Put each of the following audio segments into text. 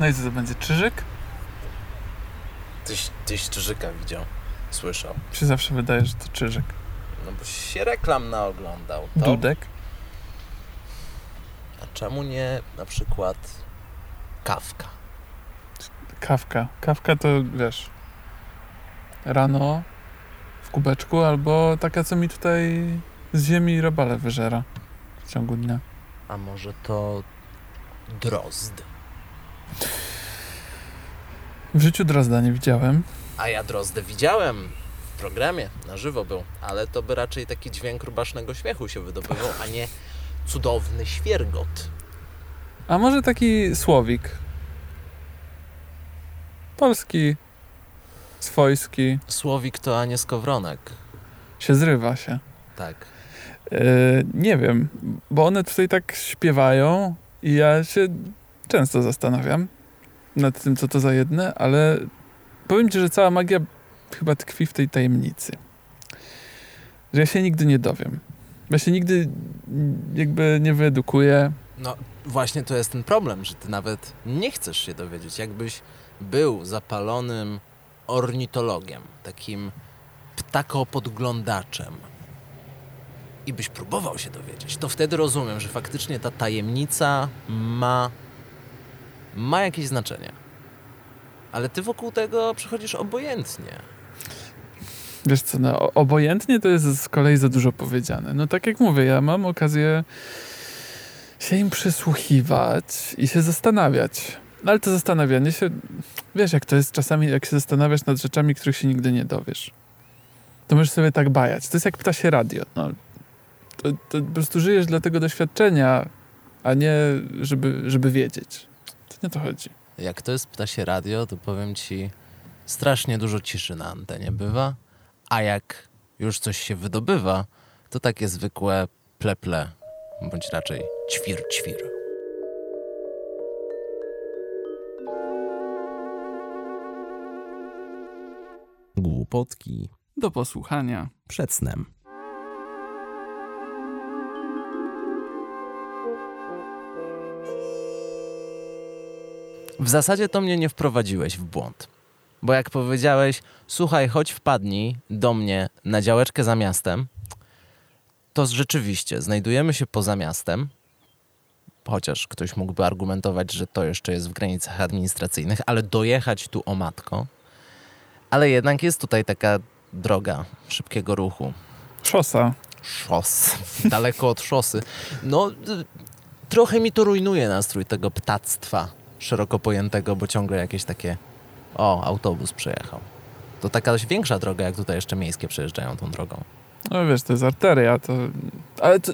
No i co to będzie? Czyżyk? Tyś, tyś Czyżyka widział, słyszał. Się zawsze wydaje, że to czyżyk. No bo się reklam naoglądał. To, Dudek? A czemu nie na przykład kawka? Kawka. Kawka to, wiesz, rano w kubeczku albo taka, co mi tutaj z ziemi robale wyżera w ciągu dnia. A może to drozd? W życiu drozda nie widziałem. A ja drozdę widziałem w programie, na żywo był, ale to by raczej taki dźwięk rubasznego śmiechu się wydobywał, a nie cudowny świergot. A może taki słowik? Polski, swojski, Słowik to Anie Skowronek. się zrywa się. Tak. Yy, nie wiem, bo one tutaj tak śpiewają i ja się często zastanawiam nad tym, co to za jedne, ale powiem ci, że cała magia chyba tkwi w tej tajemnicy. Że ja się nigdy nie dowiem. Ja się nigdy jakby nie wyedukuję. No właśnie to jest ten problem, że ty nawet nie chcesz się dowiedzieć. Jakbyś był zapalonym ornitologiem, takim ptakopodglądaczem i byś próbował się dowiedzieć, to wtedy rozumiem, że faktycznie ta tajemnica ma, ma jakieś znaczenie. Ale ty wokół tego przechodzisz obojętnie. Wiesz co, no, obojętnie to jest z kolei za dużo powiedziane. No tak jak mówię, ja mam okazję się im przysłuchiwać i się zastanawiać. No ale to zastanawianie się, wiesz jak to jest czasami, jak się zastanawiasz nad rzeczami, których się nigdy nie dowiesz. To możesz sobie tak bajać. To jest jak ptasie radio. No, to, to po prostu żyjesz dla tego doświadczenia, a nie żeby, żeby wiedzieć. To nie o to chodzi. Jak to jest ptasie radio, to powiem ci, strasznie dużo ciszy na antenie bywa, a jak już coś się wydobywa, to takie zwykłe pleple, bądź raczej ćwir-ćwir. Głupotki Do posłuchania. przed snem. W zasadzie to mnie nie wprowadziłeś w błąd. Bo jak powiedziałeś, słuchaj, chodź wpadnij do mnie na działeczkę za miastem, to rzeczywiście znajdujemy się poza miastem, chociaż ktoś mógłby argumentować, że to jeszcze jest w granicach administracyjnych, ale dojechać tu o matko. Ale jednak jest tutaj taka droga szybkiego ruchu, Szosa. szos, daleko od szosy. No, y, trochę mi to rujnuje nastrój tego ptactwa szeroko pojętego, bo ciągle jakieś takie, o, autobus przejechał. To taka dość większa droga, jak tutaj jeszcze miejskie przejeżdżają tą drogą. No wiesz, to jest arteria, to... Ale to...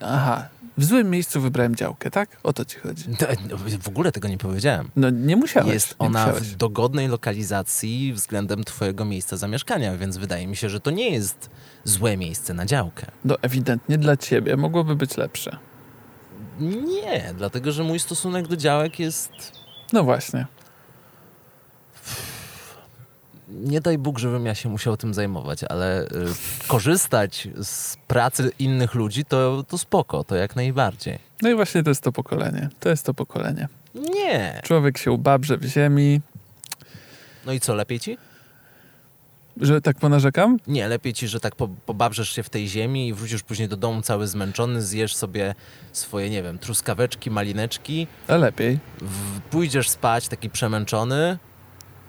Aha, w złym miejscu wybrałem działkę, tak? O to ci chodzi. No, W ogóle tego nie powiedziałem. No nie musiałeś. Jest nie ona musiałeś. w dogodnej lokalizacji względem twojego miejsca zamieszkania, więc wydaje mi się, że to nie jest złe miejsce na działkę. No ewidentnie dla ciebie mogłoby być lepsze. Nie, dlatego że mój stosunek do działek jest No właśnie. nie daj Bóg, żebym ja się musiał tym zajmować, ale y, korzystać z pracy innych ludzi to, to spoko, to jak najbardziej. No i właśnie to jest to pokolenie. To jest to pokolenie. Nie. Człowiek się ubabrze w ziemi, No i co, lepiej ci? Że tak ponarzekam? Nie, lepiej ci, że tak po, pobabrzesz się w tej ziemi i wrócisz później do domu cały zmęczony, zjesz sobie swoje, nie wiem, truskaweczki, malineczki, A lepiej. w, pójdziesz spać taki przemęczony,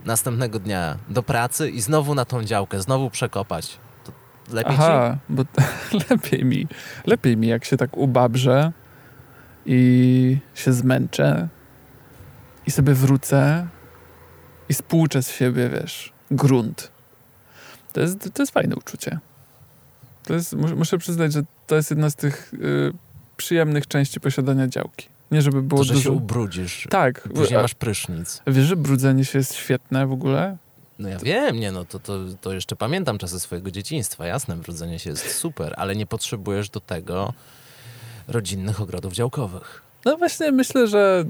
następnego dnia do pracy i znowu na tą działkę, znowu przekopać. To lepiej ci? Aha, bo lepiej mi. Lepiej mi, jak się tak ubabrzę i się zmęczę i sobie wrócę i spłuczę z siebie, wiesz, grunt. To jest, to jest fajne uczucie. To jest, mus- muszę przyznać, że to jest jedna z tych y, przyjemnych części posiadania działki. Nie żeby było To, że dużo... się ubrudzisz. Tak. Później a- masz prysznic. Wiesz, że brudzenie się jest świetne w ogóle? No ja wiem, nie no, to, to, to jeszcze pamiętam czasy swojego dzieciństwa. Jasne, wrodzenie się jest super, ale nie potrzebujesz do tego rodzinnych ogrodów działkowych. No właśnie myślę, że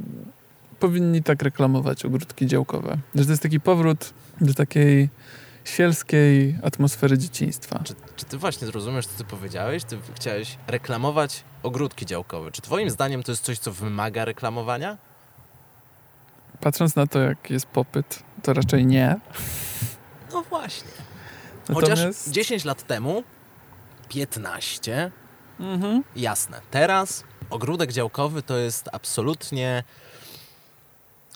powinni tak reklamować ogródki działkowe. Że to jest taki powrót do takiej sielskiej atmosfery dzieciństwa. Czy, czy ty właśnie rozumiesz, co ty powiedziałeś? Ty chciałeś reklamować ogródki działkowe. Czy twoim zdaniem to jest coś, co wymaga reklamowania? Patrząc na to, jak jest popyt, to raczej nie. No właśnie. Chociaż 10 lat temu, 15, Mhm. jasne. Teraz ogródek działkowy to jest absolutnie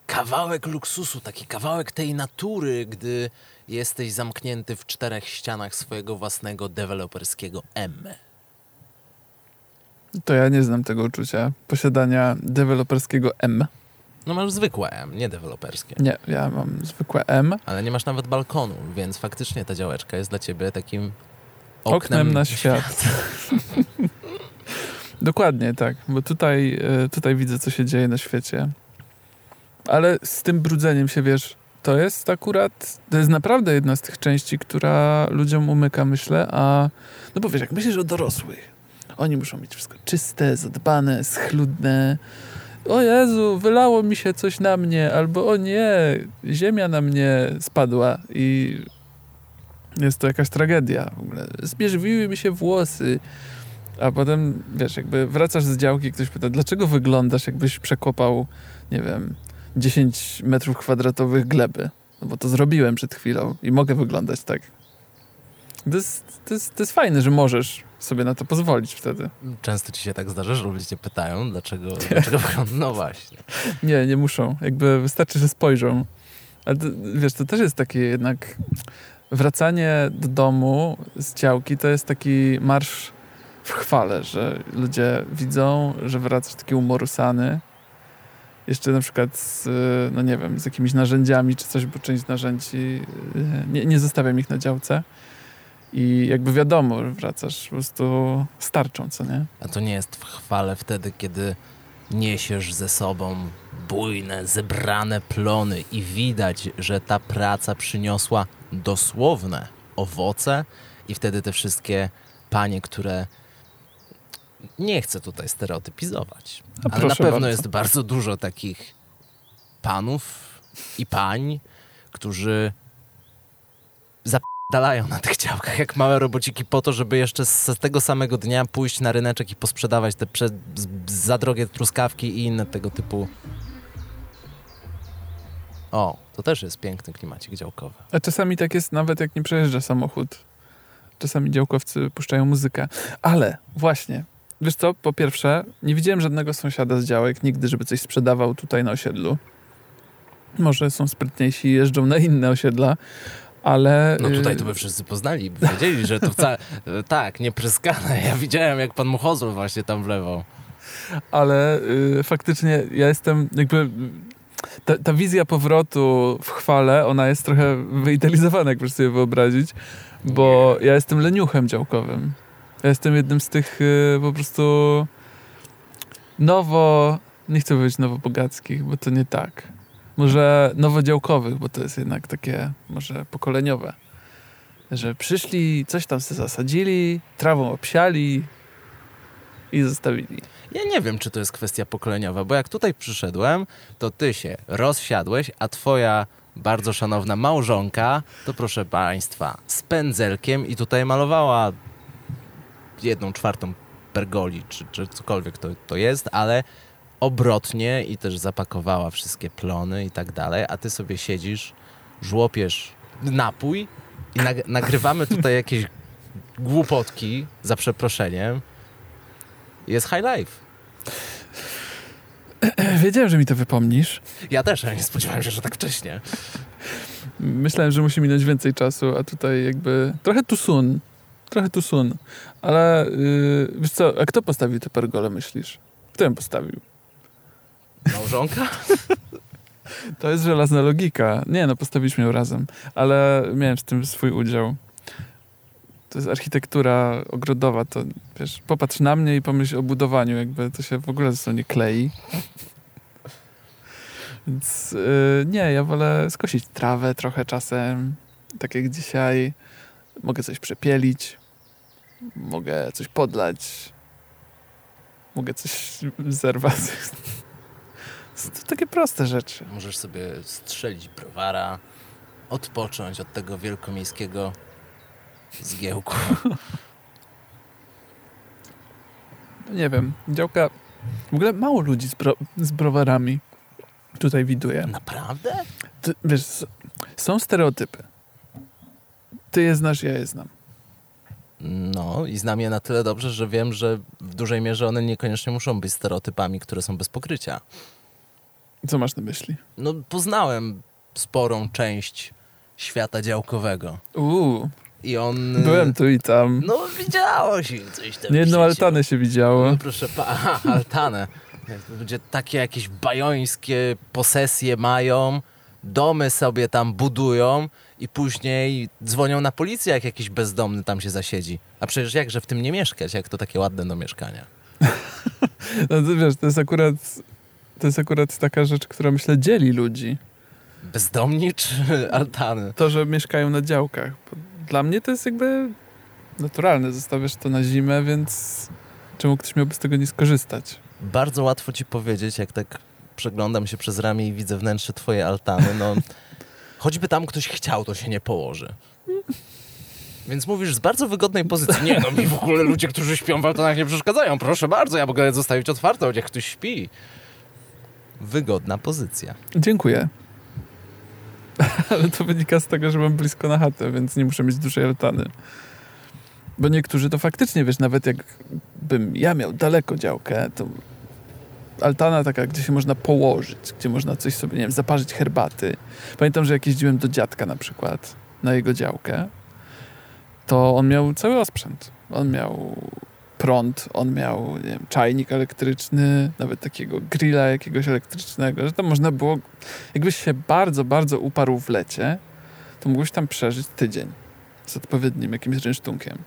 kawałek luksusu, taki kawałek tej natury, gdy jesteś zamknięty w czterech ścianach swojego własnego deweloperskiego M. To ja nie znam tego uczucia posiadania deweloperskiego M. No masz zwykłe M, nie deweloperskie. Nie, ja mam zwykłe M. Ale nie masz nawet balkonu, więc faktycznie ta działeczka jest dla ciebie takim oknem, Oknem na świat. Dokładnie tak, bo tutaj, e, tutaj widzę, co się dzieje na świecie. Ale z tym brudzeniem się, wiesz, to jest akurat, to jest naprawdę jedna z tych części, która ludziom umyka, myślę, a no bo wiesz, jak myślisz o dorosłych, oni muszą mieć wszystko czyste, zadbane, schludne. O Jezu, wylało mi się coś na mnie, albo o nie, ziemia na mnie spadła i jest to jakaś tragedia w ogóle. Zmierzwiły mi się włosy. A potem, wiesz, jakby wracasz z działki, ktoś pyta, dlaczego wyglądasz, jakbyś przekopał, nie wiem, 10 metrów kwadratowych gleby? No bo to zrobiłem przed chwilą i mogę wyglądać tak. To jest, to jest, to jest fajne, że możesz sobie na to pozwolić wtedy. Często ci się tak zdarza, że ludzie cię pytają, dlaczego, dlaczego wygląda. No właśnie. Nie, nie muszą. Jakby wystarczy, że spojrzą. Ale to, wiesz, to też jest takie jednak wracanie do domu z działki to jest taki marsz w chwale, że ludzie widzą, że wracasz taki umorusany. Jeszcze na przykład z, no nie wiem, z jakimiś narzędziami czy coś, bo część narzędzi y, nie, nie zostawiam ich na działce. I jakby wiadomo, wracasz po prostu starczą, co nie? A to nie jest w chwale wtedy, kiedy niesiesz ze sobą bujne, zebrane plony i widać, że ta praca przyniosła dosłowne owoce i wtedy te wszystkie panie, które nie chcę tutaj stereotypizować, A ale na pewno bardzo. jest bardzo dużo takich panów i pań, którzy zapalają na tych działkach jak małe robociki po to, żeby jeszcze z, tego samego dnia pójść na ryneczek i posprzedawać te prze, za drogie truskawki i inne tego typu. O, to też jest piękny klimacik działkowy. A czasami tak jest nawet jak nie przejeżdża samochód. Czasami działkowcy puszczają muzykę. Ale właśnie, wiesz co, po pierwsze, nie widziałem żadnego sąsiada z działek nigdy, żeby coś sprzedawał tutaj na osiedlu. Może są sprytniejsi i jeżdżą na inne osiedla, ale... No tutaj y, to by wszyscy poznali, by wiedzieli, że to wcale... Tak, nie pryskane. Ja widziałem, jak pan Muchozul właśnie tam wlewał. ale y, faktycznie ja jestem jakby... Ta, ta wizja powrotu w chwale, ona jest trochę wyidealizowana, jak proszę sobie wyobrazić, bo ja jestem leniuchem działkowym. Ja jestem jednym z tych y, po prostu nowo, nie chcę powiedzieć nowobogackich, bo to nie tak. Może nowodziałkowych, bo to jest jednak takie może pokoleniowe. Że przyszli, coś tam sobie zasadzili, trawą obsiali i zostawili. Ja nie wiem, czy to jest kwestia pokoleniowa, bo jak tutaj przyszedłem, to ty się rozsiadłeś, a twoja bardzo szanowna małżonka, to proszę państwa, z pędzelkiem i tutaj malowała jedną czwartą pergoli, czy, czy cokolwiek to, to jest, ale obrotnie i też zapakowała wszystkie plony i tak dalej, a ty sobie siedzisz, żłopiesz napój i nag- nagrywamy tutaj jakieś głupotki, za przeproszeniem. Jest high life. Wiedziałem, że mi to wypomnisz. Ja też, ale nie spodziewałem się, że tak wcześnie. Myślałem, że musi minąć więcej czasu, a tutaj jakby trochę tu sun. Trochę tu sun. Ale yy, wiesz co, a kto postawił te pergole, myślisz? Kto ją postawił? Małżonka? To jest żelazna logika. Nie, no postawiliśmy ją razem, ale miałem w tym swój udział. To jest architektura ogrodowa, to wiesz, popatrz na mnie i pomyśl o budowaniu, jakby to się w ogóle ze sobą nie klei. Więc yy, nie, ja wolę skosić trawę trochę czasem, tak jak dzisiaj. Mogę coś przepielić, mogę coś podlać, mogę coś zerwać. To takie proste rzeczy. Możesz sobie strzelić browara, odpocząć od tego wielkomiejskiego zgiełku. Nie wiem, działka. W ogóle mało ludzi z, bro, z browarami. tutaj widuję. Naprawdę? Ty, wiesz, są stereotypy. Ty je znasz, ja je znam. No i znam je na tyle dobrze, że wiem, że w dużej mierze one niekoniecznie muszą być stereotypami, które są bez pokrycia. Co masz na myśli? No poznałem sporą część świata działkowego Uuu, i on... byłem tu i tam. No widziało się coś tam. Niejedną w sieci. altanę się widziało. No proszę pa, aha, altanę. Ludzie takie jakieś bajońskie posesje mają, domy sobie tam budują i później dzwonią na policję, jak jakiś bezdomny tam się zasiedzi. A przecież jakże w tym nie mieszkać, jak to takie ładne do mieszkania. No to wiesz, to jest akurat to jest akurat taka rzecz, która myślę dzieli ludzi. Bezdomni czy altany? To, że mieszkają na działkach. Dla mnie to jest jakby naturalne. Zostawiasz to na zimę, więc czemu ktoś miałby z tego nie skorzystać? Bardzo łatwo ci powiedzieć, jak tak przeglądam się przez ramię i widzę wnętrze twojej altany, no choćby tam ktoś chciał, to się nie położy. Więc mówisz z bardzo wygodnej pozycji. Nie, no mi w ogóle ludzie, którzy śpią w altanach nie przeszkadzają. Proszę bardzo, ja mogę zostawić otwartą, jak ktoś śpi. Wygodna pozycja. Dziękuję. Ale to wynika z tego, że mam blisko na chatę, więc nie muszę mieć dużej altany. Bo niektórzy to faktycznie, wiesz, nawet jakbym ja miał daleko działkę, to altana taka, gdzie się można położyć, gdzie można coś sobie, nie wiem, zaparzyć herbaty. Pamiętam, że jak jeździłem do dziadka na przykład, na jego działkę, to on miał cały osprzęt. On miał prąd, on miał nie wiem, czajnik elektryczny, nawet takiego grilla jakiegoś elektrycznego, że tam można było, jakbyś się bardzo, bardzo uparł w lecie, to mógłbyś tam przeżyć tydzień z odpowiednim jakimś rynsztunkiem.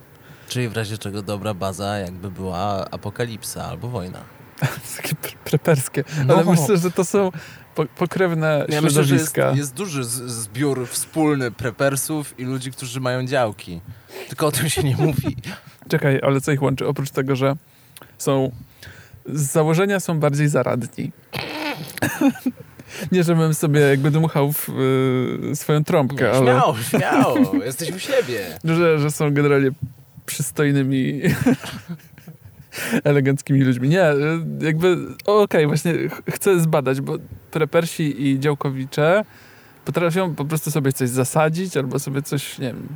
Czyli w razie czego dobra baza jakby była apokalipsa albo wojna. Takie pre- preperskie. No. Ale myślę, że to są po, pokrewne Ja myślę, że jest, środowiska. jest duży zbiór wspólny prepersów i ludzi, którzy mają działki. Tylko o tym się nie mówi. Czekaj, ale co ich łączy? Oprócz tego, że są z założenia są bardziej zaradni. Nie, żebym sobie jakby dmuchał w y, swoją trąbkę, Nie, ale śmiało, śmiało. Jesteś u siebie. że, że są generalnie przystojnymi, eleganckimi ludźmi. Nie, y, jakby okej, właśnie ch- chcę zbadać, bo prepersi i działkowicze potrafią po prostu sobie coś zasadzić albo sobie coś, nie wiem,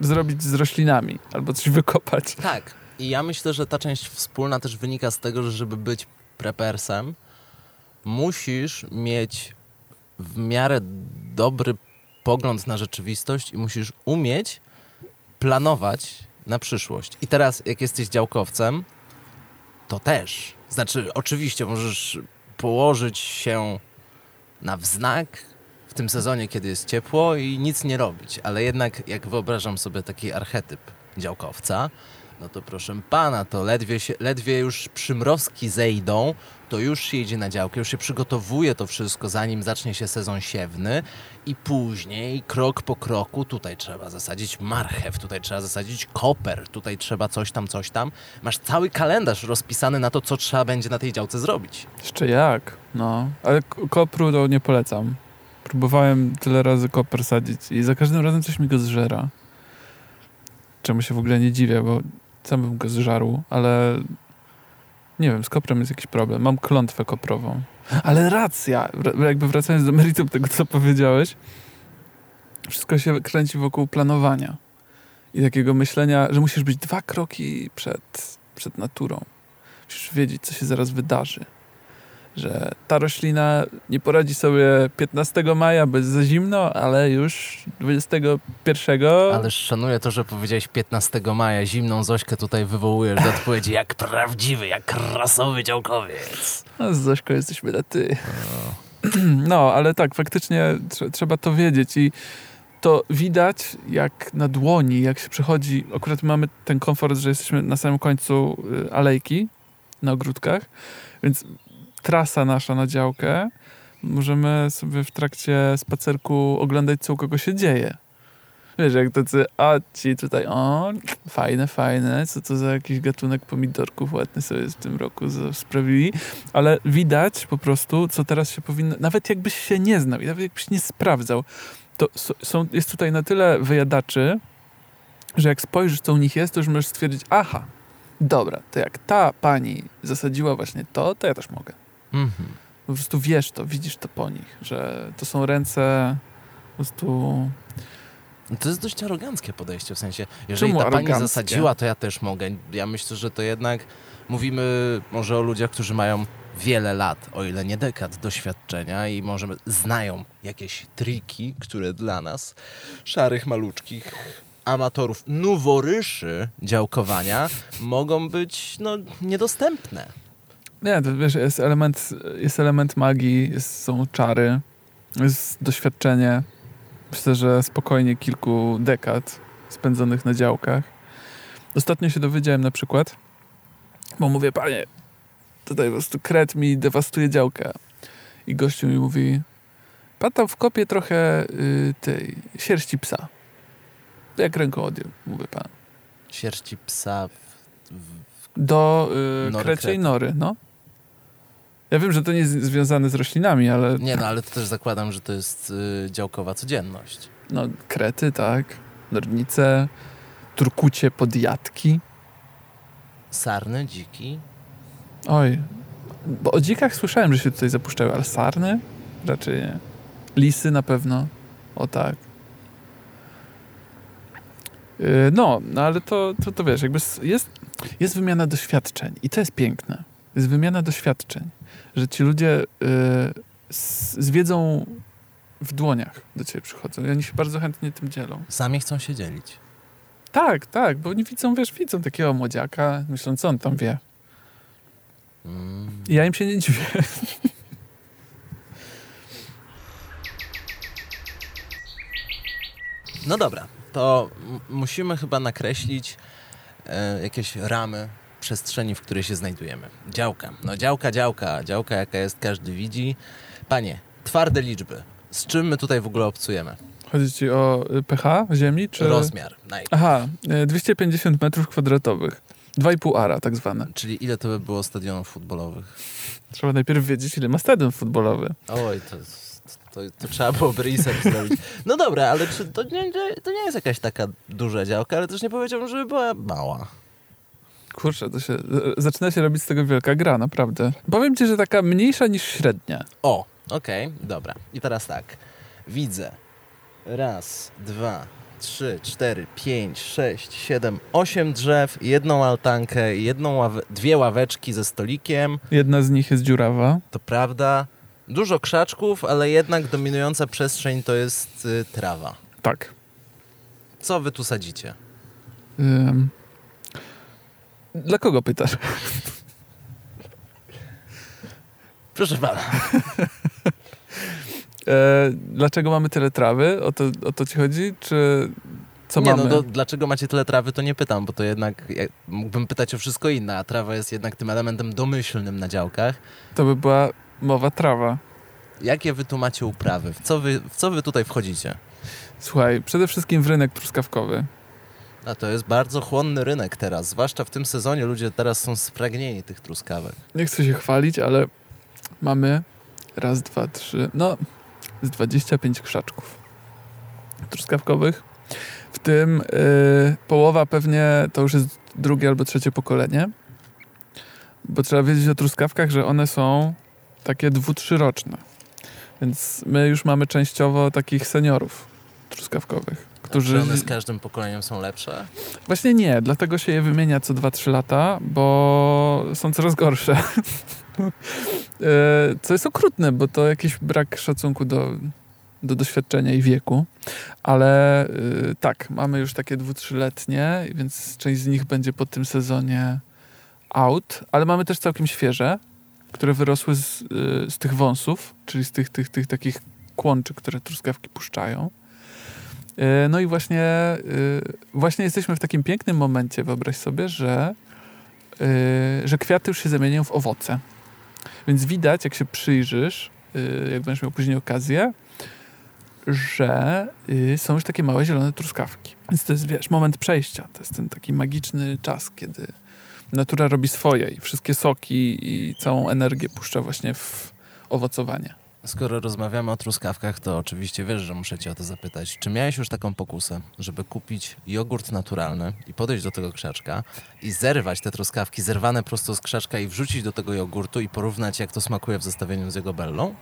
zrobić z roślinami albo coś wykopać. Tak. I ja myślę, że ta część wspólna też wynika z tego, że żeby być prepersem, musisz mieć w miarę dobry pogląd na rzeczywistość i musisz umieć planować na przyszłość. I teraz, jak jesteś działkowcem, to też. Znaczy, oczywiście możesz położyć się na wznak w tym sezonie, kiedy jest ciepło i nic nie robić, ale jednak jak wyobrażam sobie taki archetyp działkowca, no to proszę pana, to ledwie, się, ledwie już przymrozki zejdą, to już się idzie na działkę, już się przygotowuje to wszystko, zanim zacznie się sezon siewny i później krok po kroku tutaj trzeba zasadzić marchew, tutaj trzeba zasadzić koper, tutaj trzeba coś tam, coś tam. Masz cały kalendarz rozpisany na to, co trzeba będzie na tej działce zrobić. Jeszcze jak, no. Ale kopru to nie polecam. Próbowałem tyle razy koper sadzić i za każdym razem coś mi go zżera. Czemu się w ogóle nie dziwię, bo sam bym go zżarł, ale nie wiem, z koprem jest jakiś problem. Mam klątwę koprową. Ale racja, jakby wracając do meritum tego, co powiedziałeś, wszystko się kręci wokół planowania i takiego myślenia, że musisz być dwa kroki przed, przed naturą. Musisz wiedzieć, co się zaraz wydarzy że ta roślina nie poradzi sobie 15 maja, bo jest za zimno, ale już 21. Ależ szanuję to, że powiedziałeś 15 maja, zimną Zośkę tutaj wywołujesz do odpowiedzi jak prawdziwy, jak rasowy działkowiec. No, z Zośką jesteśmy na ty. No, ale tak, faktycznie tr- trzeba to wiedzieć i to widać jak na dłoni, jak się przychodzi. Akurat mamy ten komfort, że jesteśmy na samym końcu y, alejki na ogródkach, więc trasa nasza na działkę możemy sobie w trakcie spacerku oglądać, co u kogo się dzieje. Wiesz, jak tacy, a ci tutaj, o, fajne, fajne, co to za jakiś gatunek pomidorków ładny sobie w tym roku sprawili, ale widać po prostu, co teraz się powinno, nawet jakbyś się nie znał i nawet jakbyś nie sprawdzał, to są, jest tutaj na tyle wyjadaczy, że jak spojrzysz, co u nich jest, to już możesz stwierdzić, aha, dobra, to jak ta pani zasadziła właśnie to, to ja też mogę. Mhm. Po prostu wiesz to, widzisz to po nich, że to są ręce po prostu... No to jest dość aroganckie podejście, w sensie, jeżeli Czemu ta pani zasadziła, to ja też mogę. Ja myślę, że to jednak mówimy może o ludziach, którzy mają wiele lat, o ile nie dekad doświadczenia i może znają jakieś triki, które dla nas, szarych, maluczkich amatorów, noworyszy działkowania, mogą być no, niedostępne. Nie, to wiesz, jest element, jest element magii, jest, są czary, jest doświadczenie. Myślę, że spokojnie kilku dekad spędzonych na działkach. Ostatnio się dowiedziałem na przykład, bo mówię, panie, tutaj po prostu kret mi dewastuje działkę. I gościu mi mówi, pan tam wkopie trochę y, tej sierści psa. Jak ręką odjął, mówię pan. Sierści psa. W, w, Do y, Nory kreciej krety. nory, no. Ja wiem, że to nie jest związane z roślinami, ale nie no, ale to też zakładam, że to jest y, działkowa codzienność. no, krety, tak, nornice, turkucie, podjadki. Sarny, dziki. Oj, bo o dzikach słyszałem, że się tutaj zapuszczały, ale sarny? Raczej nie. Lisy na pewno. O tak. Yy, No, no ale to, to, to wiesz, jakby jest, jest wymiana doświadczeń i to jest piękne. Jest wymiana doświadczeń, że ci ludzie yy, z, z wiedzą w dłoniach do ciebie przychodzą i oni się bardzo chętnie tym dzielą. Sami chcą się dzielić. Tak, tak, bo oni widzą, wiesz, widzą takiego młodziaka, myślą, co on tam wie. Mm. I ja im się nie dziwię. No dobra, to musimy chyba nakreślić e, jakieś ramy przestrzeni, w której się znajdujemy. Działka. No działka, działka. Działka jaka jest, każdy widzi. Panie, twarde liczby. Z czym my tutaj w ogóle obcujemy? Chodzi ci o y, pH ziemi, czy... Rozmiar. Naj. Aha, y, 250 metrów kwadratowych. 2,5 ara tak zwane. Czyli ile to by było stadionów futbolowych? Trzeba najpierw wiedzieć, ile ma stadion futbolowy. Oj, to, to, to trzeba byłoby research zrobić. No dobra, ale czy to nie, nie- to nie jest jakaś taka duża działka, ale też nie powiedziałbym, żeby była mała. Kurczę, to się, zaczyna się robić z tego wielka gra, naprawdę. Powiem ci, że taka mniejsza niż średnia. O, okej, dobra. I teraz tak. Widzę. Raz, dwa, trzy, cztery, pięć, sześć, siedem, osiem drzew, jedną altankę, jedną ławe- dwie ławeczki ze stolikiem. Jedna z nich jest dziurawa. To prawda. Dużo krzaczków, ale jednak dominująca przestrzeń to jest y, trawa. Tak. Co wy tu sadzicie? Ym. Dla kogo pytasz? Proszę pana. E, dlaczego mamy tyle trawy? O to, o to ci chodzi? Czy co nie, mamy? no do, dlaczego macie tyle trawy, to nie pytam, bo to jednak ja, mógłbym pytać o wszystko inne, a trawa jest jednak tym elementem domyślnym na działkach. To by była mowa trawa. Jakie wy tu macie uprawy? W co wy, w co wy tutaj wchodzicie? Słuchaj, przede wszystkim w rynek truskawkowy. A to jest bardzo chłonny rynek teraz, zwłaszcza w tym sezonie ludzie teraz są spragnieni tych truskawek. Nie chcę się chwalić, ale mamy raz, dwa, trzy, no z 25 krzaczków truskawkowych. W tym y, połowa pewnie to już jest drugie albo trzecie pokolenie. Bo trzeba wiedzieć o truskawkach, że one są takie dwu, trzyroczne. Więc my już mamy częściowo takich seniorów truskawkowych, którzy... Czy one z każdym pokoleniem są lepsze? Właśnie nie, dlatego się je wymienia co 2-3 lata, bo są coraz gorsze. E, co jest okrutne, bo to jakiś brak szacunku do, do doświadczenia i wieku. Ale e, tak, mamy już takie 2-3-letnie, więc część z nich będzie po tym sezonie out, ale mamy też całkiem świeże, które wyrosły z, e, z tych wąsów, czyli z tych, tych, tych takich kłączy, które truskawki puszczają. E, No i właśnie, e, właśnie jesteśmy w takim pięknym momencie, wyobraź sobie, że, e, że kwiaty już się zamieniają w owoce. Więc widać, jak się przyjrzysz, jak będziesz miał później okazję, że są już takie małe zielone truskawki. Więc to jest, wiesz, moment przejścia. To jest ten taki magiczny czas, kiedy natura robi swoje i wszystkie soki i całą energię puszcza właśnie w owocowanie. Skoro rozmawiamy o truskawkach, to oczywiście wiesz, że muszę cię o to zapytać. Czy miałeś już taką pokusę, żeby kupić jogurt naturalny i podejść do tego krzaczka i zerwać te truskawki zerwane prosto z krzaczka i wrzucić do tego jogurtu i porównać, jak to smakuje w zestawieniu z jego bellą?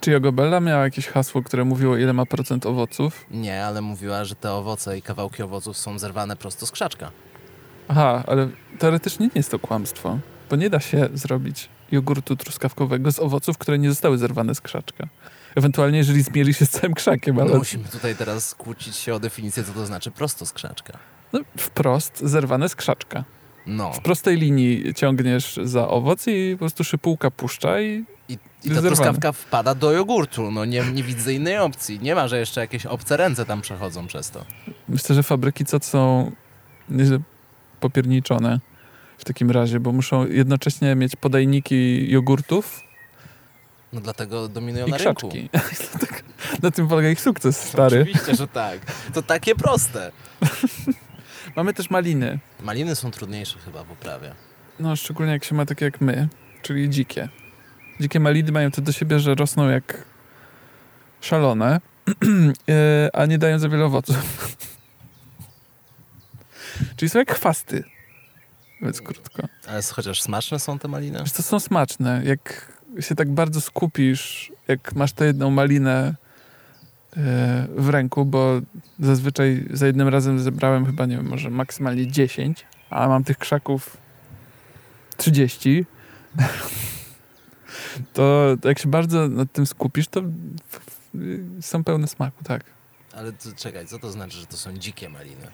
Czy Jogobella miała jakieś hasło, które mówiło, ile ma procent owoców? Nie, ale mówiła, że te owoce i kawałki owoców są zerwane prosto z krzaczka. Aha, ale teoretycznie nie jest to kłamstwo, bo nie da się zrobić jogurtu truskawkowego z owoców, które nie zostały zerwane z krzaczka. Ewentualnie, jeżeli zmieli się z całym krzakiem, ale No, musimy tutaj teraz kłócić się o definicję, co to znaczy prosto z krzaczka. no, wprost zerwane z krzaczka. No. W prostej linii ciągniesz za owoc i po prostu szypułka puszcza i I, i ta truskawka wpada do jogurtu. No nie, nie widzę innej opcji. Nie ma, że jeszcze jakieś obce ręce tam przechodzą przez to. myślę, że fabryki co są nieźle popierniczone w takim razie, bo muszą jednocześnie mieć podajniki jogurtów No dlatego dominują i na rynku. krzaczki. Tak, Na tym polega ich sukces, stary. Oczywiście, że tak. To takie proste. Mamy też maliny. Maliny są trudniejsze chyba w uprawie. No, szczególnie jak się ma takie jak my, czyli dzikie. Dzikie maliny mają to do siebie, że rosną jak szalone, e, a nie dają za wiele owoców. czyli są jak chwasty. Mówiąc krótko. Ale chociaż smaczne są te maliny? Wiesz, to są smaczne. Jak się tak bardzo skupisz, jak masz tę jedną malinę e, w ręku, bo zazwyczaj za jednym razem zebrałem chyba, nie wiem, może maksymalnie 10, a mam tych krzaków 30, to jak się bardzo nad tym skupisz, to są pełne smaku, tak. Ale to, czekaj, co to znaczy, że to są dzikie maliny?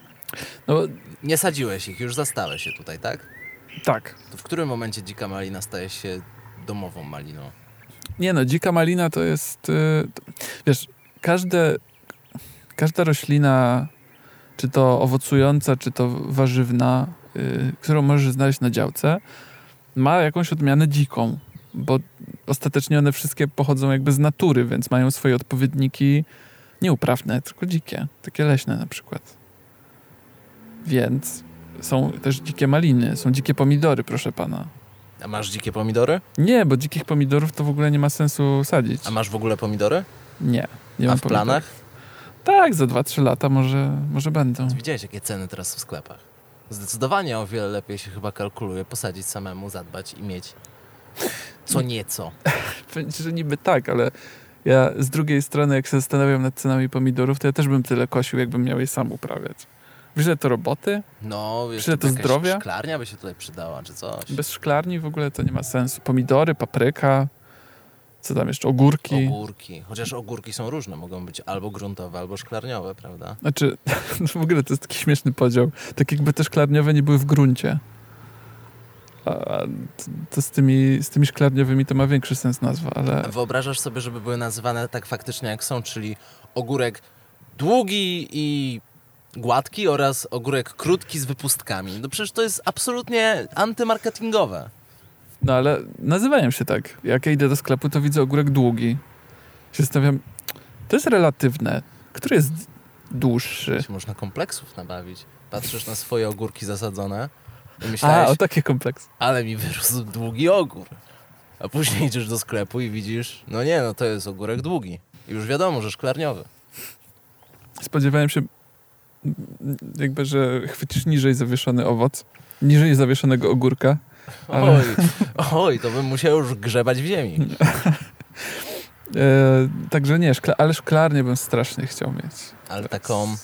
No Nie sadziłeś ich, już zastałeś się tutaj, tak? tak. To w którym momencie dzika malina staje się domową maliną? Nie no, dzika malina to jest, y, wiesz, każde, każda roślina, czy to owocująca, czy to warzywna, y, którą możesz znaleźć na działce, ma jakąś odmianę dziką, bo ostatecznie one wszystkie pochodzą jakby z natury, więc mają swoje odpowiedniki nie uprawne, tylko dzikie, takie leśne na przykład. Więc są też dzikie maliny, są dzikie pomidory, proszę pana. A masz dzikie pomidory? Nie, bo dzikich pomidorów to w ogóle nie ma sensu sadzić. A masz w ogóle pomidory? Nie. nie A mam w pomidorów. planach? Tak, za 2-3 lata może, może będą. Widziałeś, jakie ceny teraz w sklepach? Zdecydowanie o wiele lepiej się chyba kalkuluje posadzić samemu, zadbać i mieć co nieco. Że niby tak, ale ja z drugiej strony, jak się zastanawiam nad cenami pomidorów, to ja też bym tyle kosił, jakbym miał je sam uprawiać. Wiesz, że to roboty? No, wiesz, to zdrowia? szklarnia by się tutaj przydała, czy coś. Bez szklarni w ogóle to nie ma sensu. Pomidory, papryka, co tam jeszcze, ogórki. Ogórki. Chociaż ogórki są różne. Mogą być albo gruntowe, albo szklarniowe, prawda? Znaczy, no w ogóle to jest taki śmieszny podział. Tak jakby te szklarniowe nie były w gruncie. A to z tymi, z tymi szklarniowymi to ma większy sens nazwa, ale... Wyobrażasz sobie, żeby były nazywane tak faktycznie jak są, czyli ogórek długi i gładki oraz ogórek krótki z wypustkami. No przecież to jest absolutnie antymarketingowe. No ale nazywają się tak. Jak ja idę do sklepu, to widzę ogórek długi. Się zastanawiam, to jest relatywne. Który jest dłuższy? Można kompleksów nabawić. Patrzysz na swoje ogórki zasadzone i A, myślałeś, o takie kompleks. ale mi wyrósł długi ogór. A później idziesz do sklepu i widzisz, no nie, no to jest ogórek długi. I już wiadomo, że szklarniowy. Spodziewałem się jakby, że chwycisz niżej zawieszony owoc, niżej zawieszonego ogórka. Ale- Oj, oj, to bym musiał już grzebać w ziemi. E, także nie, szkla, ale szklarnię bym strasznie chciał mieć. Ale taką,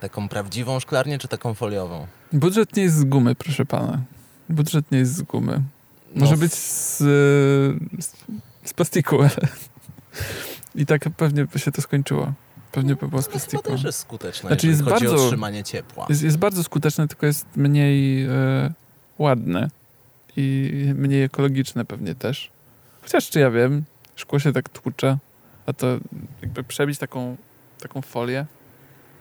taką prawdziwą szklarnię, czy taką foliową? Budżet nie jest z gumy, proszę pana. Budżet nie jest z gumy. Może No, być z, z, z plastiku, ale i tak pewnie by się to skończyło. Pewnie by było z To chyba plastiku. też jest skuteczne, Znaczy jest chodzi o bardzo- utrzymanie ciepła. Jest, jest bardzo skuteczne, tylko jest mniej e, ładne i mniej ekologiczne pewnie też. Chociaż czy ja wiem, szkło się tak tłucze, a to jakby przebić taką, taką folię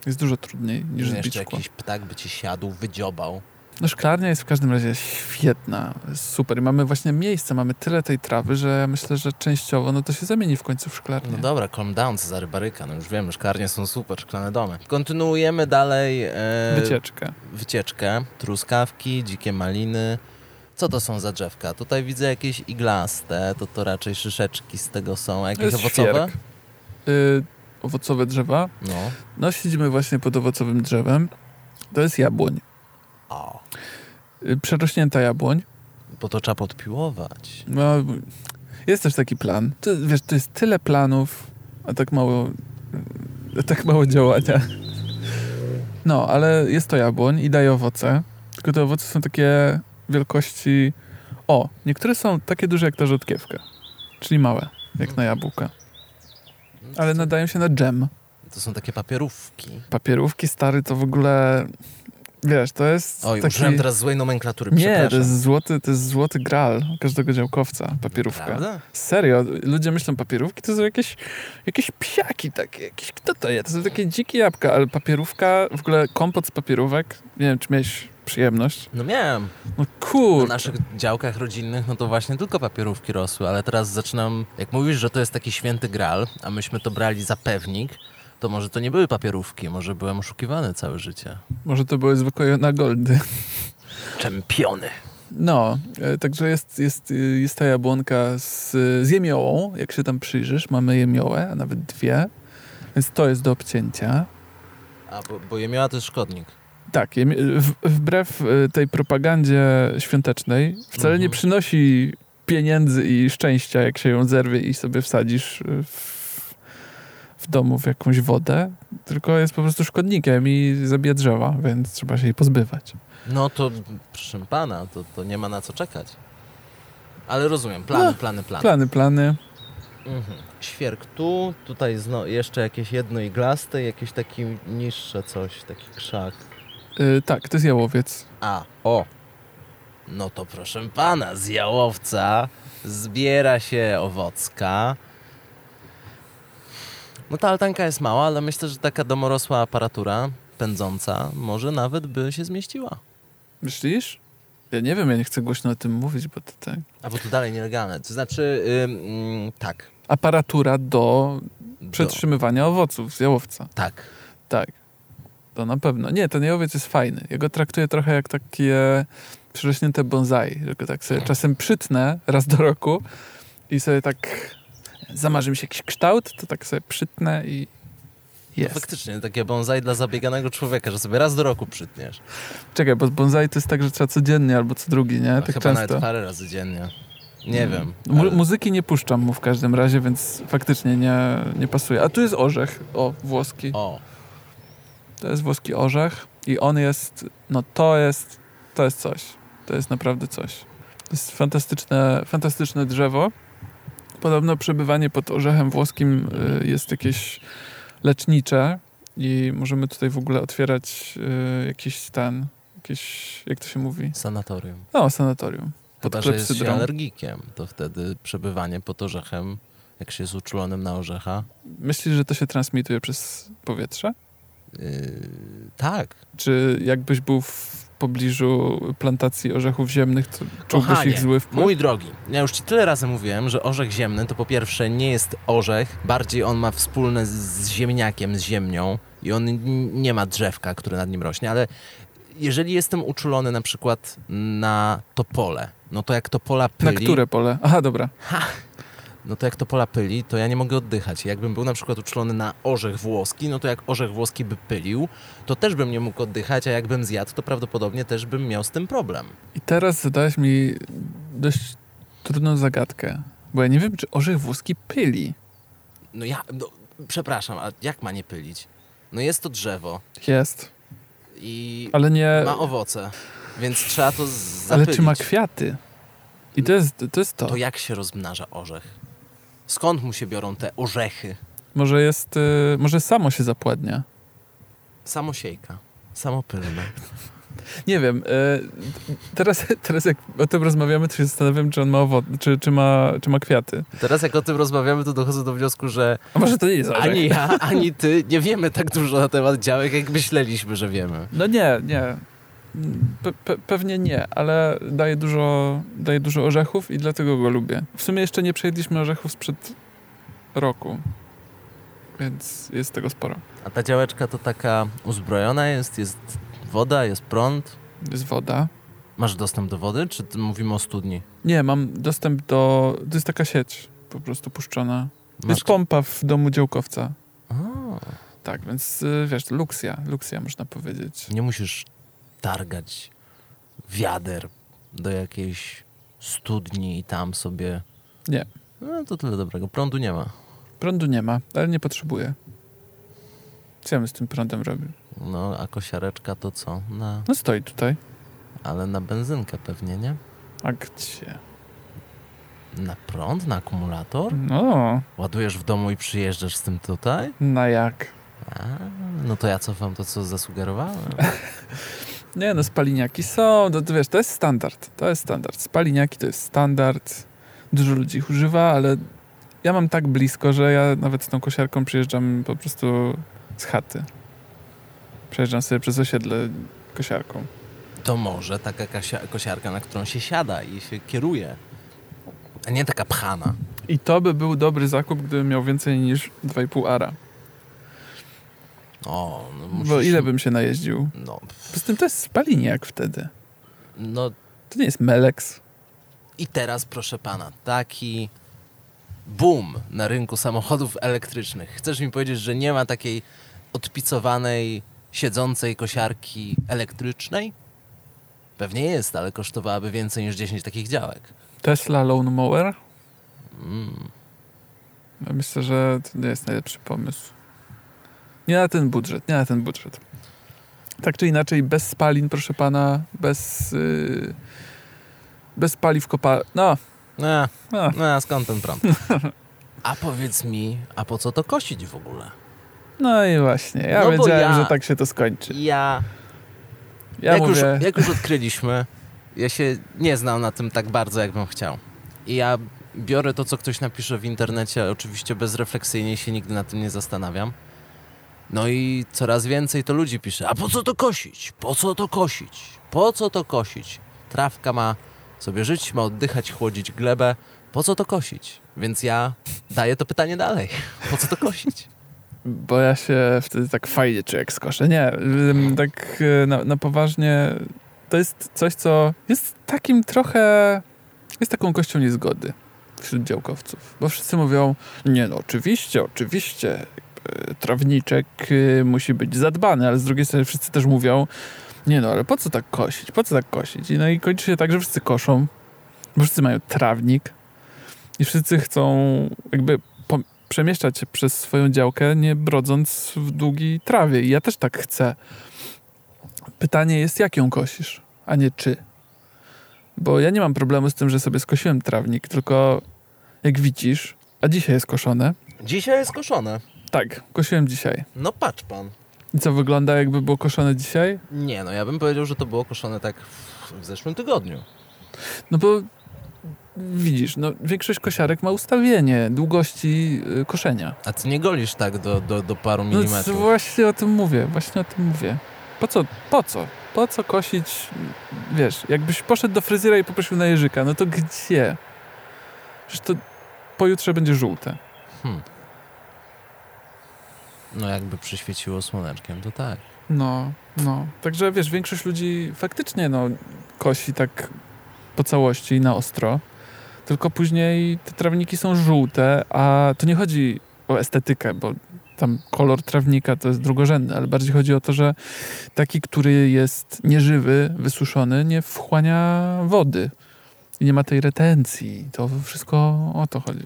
jest dużo trudniej niż Że zbić szkło. jakiś ptak by ci siadł, wydziobał. No szklarnia jest w każdym razie świetna, super i mamy właśnie miejsce, mamy tyle tej trawy, że ja myślę, że częściowo no to się zamieni w końcu w szklarnię. No dobra, calm down, Cezary Baryka. No już wiemy, szklarnie są super, szklane domy. Kontynuujemy dalej e, Wycieczkę. wycieczkę. Truskawki, dzikie maliny. Co to są za drzewka? Tutaj widzę jakieś iglaste, to to raczej szyszeczki z tego są. A jakieś owocowe? świerk. Y, owocowe drzewa. No. No, siedzimy właśnie pod owocowym drzewem. To jest jabłoń. O, Y, przerośnięta jabłoń. bo to trzeba podpiłować. No, jest też taki plan. To, wiesz, to jest tyle planów, a tak mało, a tak mało działania. No, ale jest to jabłoń i daje owoce. Tylko te owoce są takie wielkości... O, niektóre są takie duże jak ta rzodkiewka. Czyli małe, jak na jabłka. Ale nadają się na dżem. To są takie papierówki. Papierówki stary to w ogóle... Wiesz, to jest Oj, taki... użyłem teraz złej nomenklatury, Nie, to jest, złoty, to jest złoty gral każdego działkowca, papierówka. Prawda? Serio, ludzie myślą papierówki to są jakieś, jakieś psiaki takie, jakieś, kto to jest? To są takie dzikie jabłka, ale papierówka, w ogóle kompot z papierówek, nie wiem, czy miałeś przyjemność? No miałem. No Na kur... naszych działkach rodzinnych, no to właśnie tylko papierówki rosły, ale teraz zaczynam, jak mówisz, że to jest taki święty gral, a myśmy to brali za pewnik, to może to nie były papierówki, może byłem oszukiwany całe życie. Może to były zwykłe na goldy. Czempiony. No, e, także jest, jest, e, jest ta jabłonka z, z jemiołą, jak się tam przyjrzysz, mamy jemiołę, a nawet dwie, więc to jest do obcięcia. A, bo, bo jemioła to jest szkodnik. Tak, wbrew e, tej propagandzie świątecznej wcale Mhm. nie przynosi pieniędzy i szczęścia, jak się ją zerwie i sobie wsadzisz e, w, w domu w jakąś wodę, tylko jest po prostu szkodnikiem i zabija drzewa, więc trzeba się jej pozbywać. No to, proszę pana, to, to nie ma na co czekać. Ale rozumiem, plany, No, plany, plany. Plany, plany. Mhm. Świerk tu, tutaj zno, jeszcze jakieś jedno iglaste, jakieś takie niższe coś, taki krzak. E, tak, to jest jałowiec. A, o. No to proszę pana, z jałowca zbiera się owocka. No ta altanka jest mała, ale myślę, że taka domorosła aparatura pędząca może nawet by się zmieściła. Myślisz? Ja nie wiem, ja nie chcę głośno o tym mówić, bo to tak. A bo to dalej nielegalne. To znaczy, ym, mm, tak. Aparatura do Do, przetrzymywania owoców z jałowca. tak. Tak. To na pewno. Nie, ten jałowiec jest fajny. Ja go traktuję trochę jak takie przyrośnięte bonsai. Że go tak sobie czasem przytnę raz do roku i sobie tak zamarzy mi się jakiś kształt, to tak sobie przytnę i No jest. faktycznie, takie bonsai dla zabieganego człowieka, że sobie raz do roku przytniesz. Czekaj, bo bonsai to jest tak, że trzeba codziennie albo co drugi, nie? A Tak chyba nawet często. parę razy dziennie. Nie Mm. wiem. Mu- ale- muzyki nie puszczam mu w każdym razie, więc faktycznie nie, nie pasuje. A tu jest orzech, o, włoski. O, To jest włoski orzech i on jest, no to jest, to jest coś. To jest naprawdę coś. To jest fantastyczne, fantastyczne drzewo. Podobno przebywanie pod orzechem włoskim y, jest jakieś lecznicze i możemy tutaj w ogóle otwierać y, jakiś ten, jakieś, jak to się mówi? sanatorium. No, sanatorium. Pod Chyba, że jest się alergikiem, to wtedy przebywanie pod orzechem, jak się jest uczulonym na orzecha. Myślisz, że to się transmituje przez powietrze? Yy, tak. Czy jakbyś był w pobliżu plantacji orzechów ziemnych, to czułbyś Kochanie, ich zły wpływ? Mój drogi, ja już ci tyle razy mówiłem, że orzech ziemny to po pierwsze nie jest orzech, bardziej on ma wspólne z, ziemniakiem, z ziemnią i on nie ma drzewka, które nad nim rośnie, ale jeżeli jestem uczulony na przykład na topole, no to jak topola Na pyli, które pole? Aha, dobra. No to jak topola pyli, to ja nie mogę oddychać. Jakbym był na przykład uczulony na orzech włoski, no to jak orzech włoski by pylił, to też bym nie mógł oddychać, a jakbym zjadł, to prawdopodobnie też bym miał z tym problem. I teraz zadałeś mi dość trudną zagadkę, bo ja nie wiem, czy orzech włoski pyli. No ja, no, przepraszam, a jak ma nie pylić? No jest to drzewo Jest, i ale nie... ma owoce, więc trzeba to Ale zapylić. czy ma kwiaty? I to jest to. Jest to. To jak się rozmnaża orzech? Skąd mu się biorą te orzechy? Może jest... Y, może samo się zapładnia. Samosiejka, samopylne. Nie wiem. Y, teraz, teraz jak o tym rozmawiamy, to się zastanawiam, czy on ma owoce, czy, czy, ma, czy ma kwiaty. Teraz jak o tym rozmawiamy, to dochodzę do wniosku, że A może to nie jest orzech? ani ja, ani ty nie wiemy tak dużo na temat działek, jak myśleliśmy, że wiemy. No nie, nie. Pe pe pewnie nie, ale daje dużo, daje dużo orzechów i dlatego go lubię. W sumie jeszcze nie przejedliśmy orzechów sprzed roku, więc jest tego sporo. A ta działeczka to taka uzbrojona jest, jest woda, jest prąd. Jest woda. Masz dostęp do wody, czy mówimy o studni? Nie, mam dostęp do... To jest taka sieć po prostu puszczona. To Masz... jest pompa w domu działkowca. A, Tak, więc y, wiesz, luksja, luksja można powiedzieć. nie musisz targać wiader do jakiejś studni i tam sobie... Nie. No to tyle dobrego. Prądu nie ma. Prądu nie ma, ale nie potrzebuję. Co ja bym z tym prądem robił? No, a kosiareczka to co? Na, No stoi tutaj. ale na benzynkę pewnie, nie? A gdzie? Na prąd, na akumulator? No, Ładujesz w domu i przyjeżdżasz z tym tutaj? na jak? A, no to ja cofam to, co zasugerowałem. Nie no, spaliniaki są, to, to wiesz, to jest standard. To jest standard. Spaliniaki to jest standard. Dużo ludzi ich używa, ale ja mam tak blisko, że ja nawet z tą kosiarką przyjeżdżam po prostu z chaty. Przejeżdżam sobie przez osiedle kosiarką. To może taka kosiarka, na którą się siada i się kieruje, a nie taka pchana. I to by był dobry zakup, gdybym miał więcej niż 2,5 ara. O, no musisz... Bo ile bym się najeździł? No, Poza tym to jest spaliniak wtedy. no To nie jest Melex. i teraz proszę pana, taki boom na rynku samochodów elektrycznych. Chcesz mi powiedzieć, że nie ma takiej odpicowanej, siedzącej kosiarki elektrycznej? Pewnie jest, ale kosztowałaby więcej niż 10 takich działek. Tesla Lone Mower. Mm. Ja myślę, że to nie jest najlepszy pomysł. Nie na ten budżet, nie na ten budżet. Tak czy inaczej, bez spalin, proszę pana, bez, yy, bez paliw kopa... No, no, no a skąd ten prąd? A powiedz mi, a po co to kosić w ogóle? no i właśnie. Ja No wiedziałem, ja- że tak się to skończy. Ja, Ja jak, mówię, już, jak już odkryliśmy, ja się nie znam na tym tak bardzo, jakbym chciał. I ja biorę to, co ktoś napisze w internecie, oczywiście bezrefleksyjnie się nigdy na tym nie zastanawiam. No i coraz więcej to ludzi pisze, a po co to kosić? Po co to kosić? Po co to kosić? Trawka ma sobie żyć, ma oddychać, chłodzić glebę. Po co to kosić? Więc ja daję to pytanie dalej. Po co to kosić? bo ja się wtedy tak fajnie czuję, jak skoszę. Nie, tak y, na, na poważnie, to jest coś, co jest takim trochę, jest taką kością niezgody wśród działkowców. Bo wszyscy mówią, nie no, oczywiście, oczywiście, trawniczek y, musi być zadbany, ale z drugiej strony wszyscy też mówią, nie no, ale po co tak kosić, po co tak kosić? I no i kończy się tak, że wszyscy koszą, bo wszyscy mają trawnik i wszyscy chcą jakby przemieszczać się przez swoją działkę, nie brodząc w długiej trawie. I ja też tak chcę. Pytanie jest, jak ją kosisz, a nie czy. Bo ja nie mam problemu z tym, że sobie skosiłem trawnik, tylko jak widzisz, a dzisiaj jest koszone. Dzisiaj jest koszone. Tak, kosiłem dzisiaj. No patrz pan. I co, wygląda jakby było koszone dzisiaj? Nie, no ja bym powiedział, że to było koszone tak w, zeszłym tygodniu. No bo widzisz, no większość kosiarek ma ustawienie długości y, koszenia. A ty nie golisz tak do, do, do paru No milimetrów. c- właśnie o tym mówię, właśnie o tym mówię. Po co, po co? Po co kosić, wiesz, jakbyś poszedł do fryzjera i poprosił na jeżyka, no to gdzie? Przecież to pojutrze będzie żółte. Hmm. No jakby przyświeciło słoneczkiem, to tak. No, no. Także wiesz, większość ludzi faktycznie no, kosi tak po całości na ostro, tylko później te trawniki są żółte, a to nie chodzi o estetykę, bo tam kolor trawnika to jest drugorzędny, ale bardziej chodzi o to, że taki, który jest nieżywy, wysuszony, nie wchłania wody i nie ma tej retencji. To wszystko o to chodzi.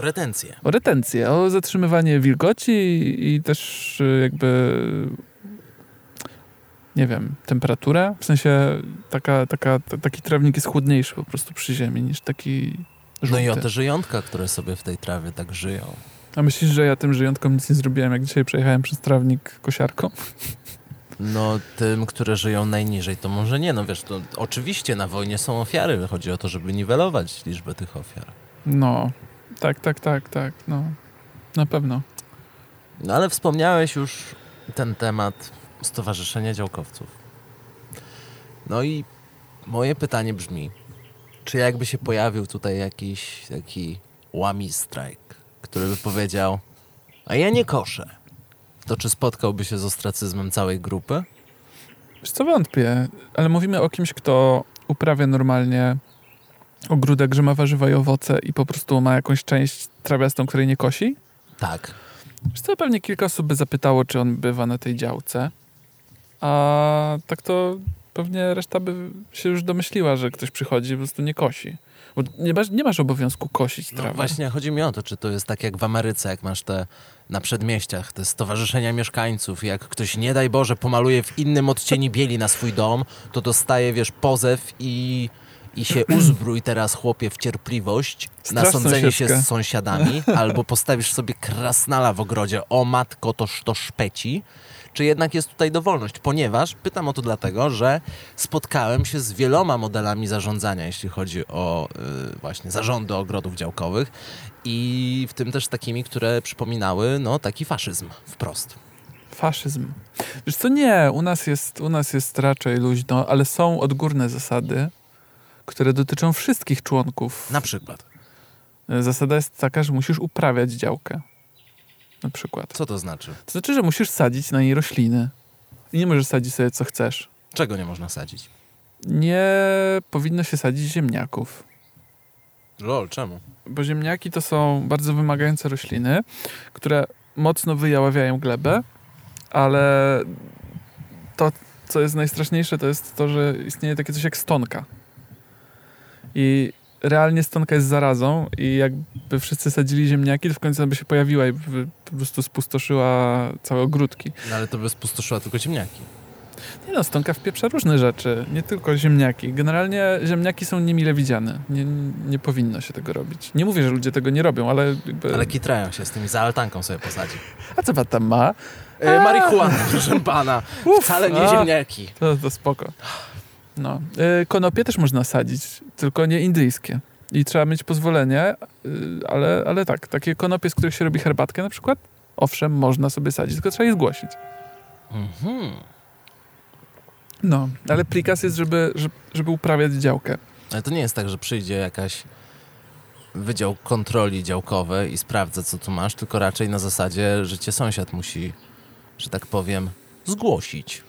O retencję. O retencję, o zatrzymywanie wilgoci i, i też y, jakby nie wiem, temperaturę. W sensie taka, taka, taki trawnik jest chłodniejszy po prostu przy ziemi niż taki No żółty. i o te żyjątka, które sobie w tej trawie tak żyją. A myślisz, że ja tym żyjątkom nic nie zrobiłem, jak dzisiaj przejechałem przez trawnik kosiarką? No tym, które żyją najniżej, to może nie. No wiesz, to oczywiście na wojnie są ofiary. Chodzi o to, żeby niwelować liczbę tych ofiar. No, tak, tak, tak, tak, no. Na pewno. No ale wspomniałeś już ten temat Stowarzyszenia Działkowców. No i moje pytanie brzmi, czy jakby się pojawił tutaj jakiś taki łami strajk, który by powiedział, a ja nie koszę, to czy spotkałby się z ostracyzmem całej grupy? Wiesz co, wątpię, ale mówimy o kimś, kto uprawia normalnie ogródek, że ma warzywa i owoce i po prostu ma jakąś część trawiastą, której nie kosi? Tak. Wiesz co, pewnie kilka osób by zapytało, czy on bywa na tej działce. A tak to pewnie reszta by się już domyśliła, że ktoś przychodzi i po prostu nie kosi. Bo nie masz, nie masz obowiązku kosić No trawy. właśnie chodzi mi o to, czy to jest tak jak w Ameryce, jak masz te na przedmieściach, te stowarzyszenia mieszkańców jak ktoś, nie daj Boże, pomaluje w innym odcieni bieli na swój dom, to dostaje, wiesz, pozew i, i się uzbrój teraz, chłopie, w cierpliwość na sądzenie się z sąsiadami, albo postawisz sobie krasnala w ogrodzie, o matko, toż to szpeci, czy jednak jest tutaj dowolność? Ponieważ, pytam o to dlatego, że spotkałem się z wieloma modelami zarządzania, jeśli chodzi o y, właśnie zarządy ogrodów działkowych i w tym też takimi, które przypominały no, taki faszyzm wprost. Faszyzm. Wiesz co, nie, u nas, jest, u nas jest raczej luźno, ale są odgórne zasady, które dotyczą wszystkich członków. Na przykład. Zasada jest taka, że musisz uprawiać działkę. Na przykład. Co to znaczy? To znaczy, że musisz sadzić na niej rośliny. I nie możesz sadzić sobie co chcesz. Czego nie można sadzić? Nie powinno się sadzić ziemniaków. Lol, czemu? Bo ziemniaki to są bardzo wymagające rośliny, które mocno wyjaławiają glebę, ale to, co jest najstraszniejsze, to jest to, że istnieje takie coś jak stonka. I realnie stonka jest zarazą i jakby wszyscy sadzili ziemniaki, to w końcu by się pojawiła i po prostu spustoszyła całe ogródki. No ale to by spustoszyła tylko ziemniaki. Nie no, stonka wpieprza różne rzeczy, nie tylko ziemniaki. Generalnie ziemniaki są niemile widziane. Nie, nie powinno się tego robić. Nie mówię, że ludzie tego nie robią, ale jakby... Ale kitrają się z tymi za altanką sobie posadzi. A co pan tam ma? E, marihuana, proszę pana. Wcale nie a. ziemniaki. To, to spoko. No. Y, Konopie też można sadzić, tylko nie indyjskie. I trzeba mieć pozwolenie, y, ale, ale tak, takie konopie, z których się robi herbatkę na przykład, owszem, można sobie sadzić, tylko trzeba je zgłosić. Mhm. No, ale prikaz jest, żeby, żeby, żeby uprawiać działkę. Ale to nie jest tak, że przyjdzie jakaś wydział kontroli działkowej i sprawdza, co tu masz, tylko raczej na zasadzie, że cię sąsiad musi, że tak powiem, zgłosić.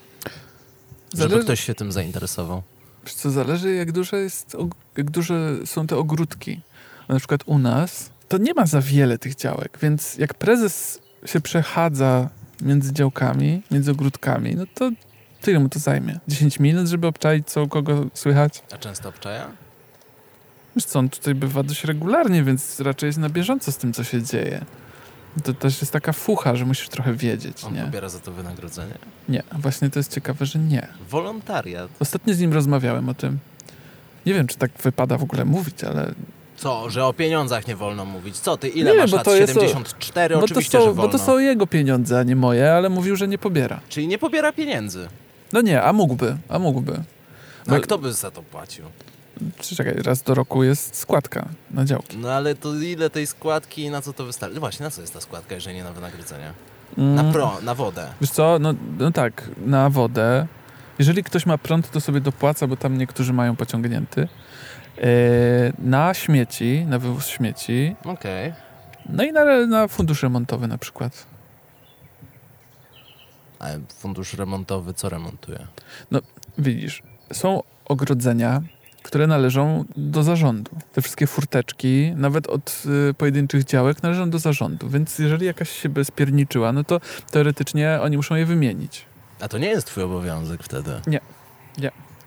Żeby Zależy- ktoś się tym zainteresował. Wiesz co, zależy jak duże, jest, jak duże są te ogródki. Na przykład u nas to nie ma za wiele tych działek, więc jak prezes się przechadza między działkami, między ogródkami, no to tyle mu to zajmie. 10 minut, żeby obczaić, co u kogo słychać. A często obczaja? Wiesz co, on tutaj bywa dość regularnie, więc raczej jest na bieżąco z tym, co się dzieje. To też jest taka fucha, że musisz trochę wiedzieć, On nie? pobiera za to wynagrodzenie? Nie, właśnie to jest ciekawe, że nie. Wolontariat. Ostatnio z nim rozmawiałem o tym. Nie wiem, czy tak wypada w ogóle mówić, ale Co, że o pieniądzach nie wolno mówić? Co ty, ile Nie, masz bo lat? to jest o- 74? bo to, Oczywiście, są, że bo wolno. to są jego pieniądze, a nie moje, ale mówił, że nie pobiera. Czyli nie pobiera pieniędzy. No nie, a mógłby, a mógłby. No, a No- kto by za to płacił? Czekaj, raz do roku jest składka na działki. No ale to ile tej składki i na co to wystarczy? No właśnie, na co jest ta składka, jeżeli nie na wynagrodzenie? Mm, Na pro, na wodę. Wiesz co, no, no tak, na wodę. Jeżeli ktoś ma prąd, to sobie dopłaca, bo tam niektórzy mają pociągnięty. Yy, na śmieci, na wywóz śmieci. Okej. No i na, na fundusz remontowy na przykład. A fundusz remontowy co remontuje? Widzisz, są ogrodzenia, które należą do zarządu. Te wszystkie furteczki, nawet od y, pojedynczych działek, należą do zarządu. Więc jeżeli jakaś się bezpierniczyła, no to teoretycznie oni muszą je wymienić. A to nie jest twój obowiązek wtedy.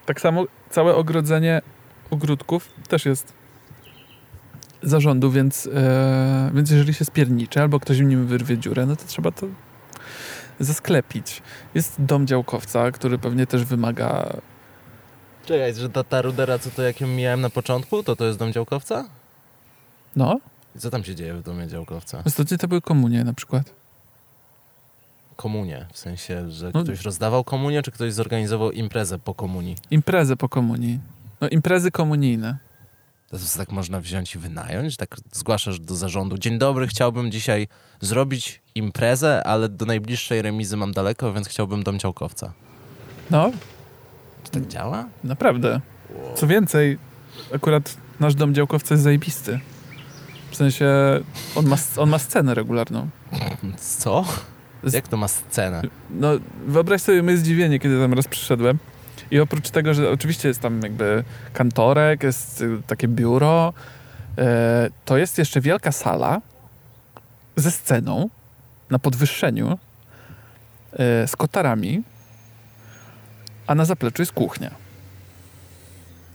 Tak samo całe ogrodzenie ogródków też jest zarządu, więc, e, więc jeżeli się spierniczy albo ktoś w nim wyrwie dziurę, no to trzeba to zasklepić. Jest dom działkowca, który pewnie też wymaga Czekaj, że ta, ta rudera, co to jak ją mijałem na początku, to to jest dom działkowca? no, I co tam się dzieje w domie działkowca? ostatnio to były komunie na przykład. Komunie, w sensie, że No. ktoś rozdawał komunię, czy ktoś zorganizował imprezę po komunii? Imprezy po komunii. No imprezy komunijne. To tak można wziąć i wynająć, tak zgłaszasz do zarządu. Dzień dobry, chciałbym dzisiaj zrobić imprezę, ale do najbliższej remizy mam daleko, więc chciałbym dom działkowca. No, Czy tak działa? naprawdę. Co więcej, akurat nasz dom działkowca jest zajebisty. W sensie on ma, on ma scenę regularną. Co? Jak to ma scenę? No, wyobraź sobie moje zdziwienie, kiedy tam raz przyszedłem. I oprócz tego, że oczywiście jest tam jakby kantorek, jest y, takie biuro, e, to jest jeszcze wielka sala ze sceną na podwyższeniu e, z kotarami, a na zapleczu jest kuchnia.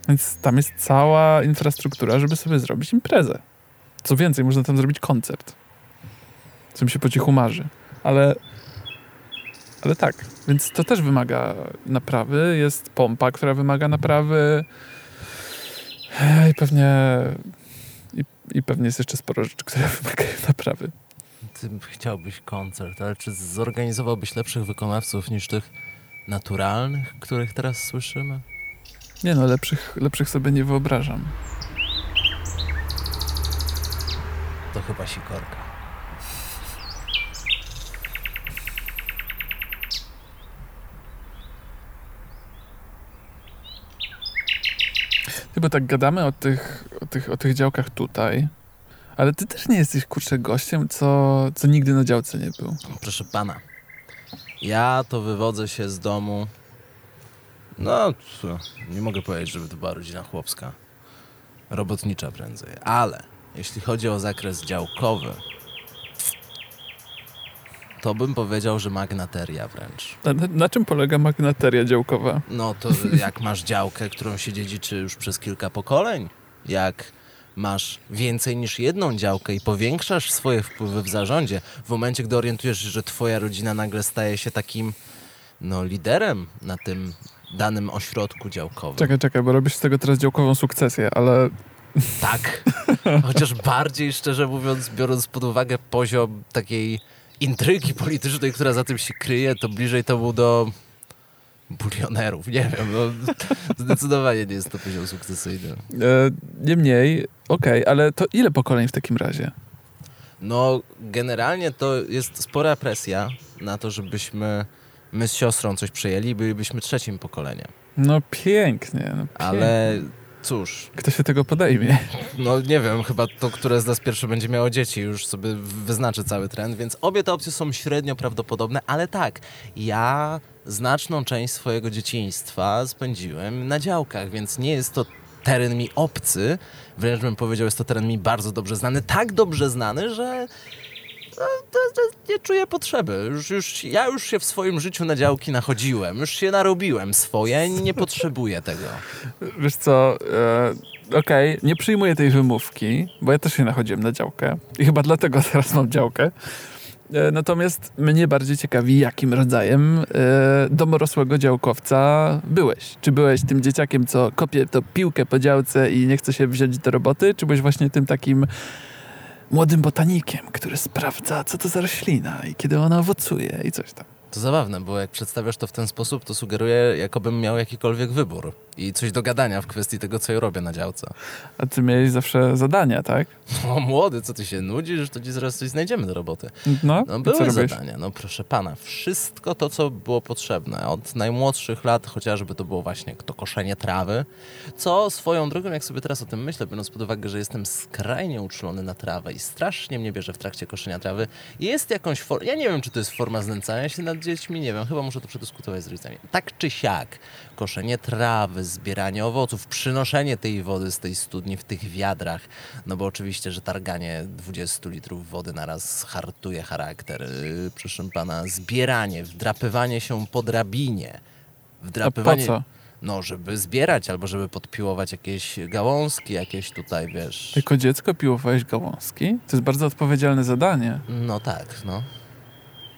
Więc tam jest cała infrastruktura, żeby sobie zrobić imprezę. Co więcej, można tam zrobić koncert. Co mi się po cichu marzy. Ale, ale tak, więc to też wymaga naprawy. Jest pompa, która wymaga naprawy. I pewnie, i, i pewnie jest jeszcze sporo rzeczy, które wymagają naprawy. Ty chciałbyś koncert, ale czy zorganizowałbyś lepszych wykonawców niż tych naturalnych, których teraz słyszymy? Nie no, lepszych, lepszych sobie nie wyobrażam. To chyba sikorka. Bo tak gadamy o tych, o tych, o tych działkach tutaj, ale ty też nie jesteś, kurczę, gościem, co, co nigdy na działce nie był. Proszę pana, ja to wywodzę się z domu. No, co, nie mogę powiedzieć, żeby to była rodzina chłopska. Robotnicza prędzej. Ale jeśli chodzi o zakres działkowy, to bym powiedział, że magnateria wręcz. Na, na, czym polega magnateria działkowa? No to jak masz działkę, którą się dziedziczy już przez kilka pokoleń, jak masz więcej niż jedną działkę i powiększasz swoje wpływy w zarządzie, w momencie, gdy orientujesz się, że twoja rodzina nagle staje się takim no, liderem na tym danym ośrodku działkowym. Czekaj, czekaj, bo robisz z tego teraz działkową sukcesję, ale Tak. Chociaż bardziej, szczerze mówiąc, biorąc pod uwagę poziom takiej intrygi politycznej, która za tym się kryje, to bliżej to był do bulionerów. Nie wiem, no, zdecydowanie nie jest to poziom sukcesyjny. e, niemniej, okej, ale to ile pokoleń w takim razie? No, generalnie to jest spora presja na to, żebyśmy my z siostrą coś przejęli i bylibyśmy trzecim pokoleniem. No pięknie, no pięknie. Ale cóż, Kto się tego podejmie? no nie wiem, chyba to, które z nas pierwsze będzie miało dzieci, już sobie wyznaczy cały trend, więc obie te opcje są średnio prawdopodobne, ale tak, ja znaczną część swojego dzieciństwa spędziłem na działkach, więc nie jest to teren mi obcy, wręcz bym powiedział, jest to teren mi bardzo dobrze znany, tak dobrze znany, że nie czuję potrzeby. Już, już, ja już się w swoim życiu na działki nachodziłem, już się narobiłem swoje, nie potrzebuję tego. Wiesz co, e, okej, nie przyjmuję tej wymówki, bo ja też się nachodziłem na działkę i chyba dlatego teraz mam działkę. E, natomiast mnie bardziej ciekawi, jakim rodzajem e, domorosłego działkowca byłeś. Czy byłeś tym dzieciakiem, co kopie to piłkę po działce i nie chce się wziąć do roboty, czy byłeś właśnie tym takim młodym botanikiem, który sprawdza, co to za roślina i kiedy ona owocuje i coś tam. To zabawne, bo jak przedstawiasz to w ten sposób, to sugeruje, jakobym miał jakikolwiek wybór i coś do gadania w kwestii tego, co ja robię na działce. A ty miałeś zawsze zadania, tak? O młody, co ty się nudzisz, to ci zaraz coś znajdziemy do roboty. No, No były zadania, no proszę pana, wszystko to, co było potrzebne, od najmłodszych lat, chociażby to było właśnie to koszenie trawy, co swoją drogą, jak sobie teraz o tym myślę, biorąc pod uwagę, że jestem skrajnie uczulony na trawę i strasznie mnie bierze w trakcie koszenia trawy, jest jakąś formą, ja nie wiem, czy to jest forma znęcania się nad dziećmi, nie wiem, chyba muszę to przedyskutować z rodzicami. Tak czy siak, koszenie trawy, zbieranie owoców, przynoszenie tej wody z tej studni w tych wiadrach, no bo oczywiście, że targanie 20 litrów wody naraz hartuje charakter. Yy, proszę pana, zbieranie, wdrapywanie się po drabinie. A po Wdrapywanie, co? no żeby zbierać albo żeby podpiłować jakieś gałązki, jakieś tutaj, wiesz... Jako dziecko piłowałeś gałązki? To jest bardzo odpowiedzialne zadanie. No tak, no.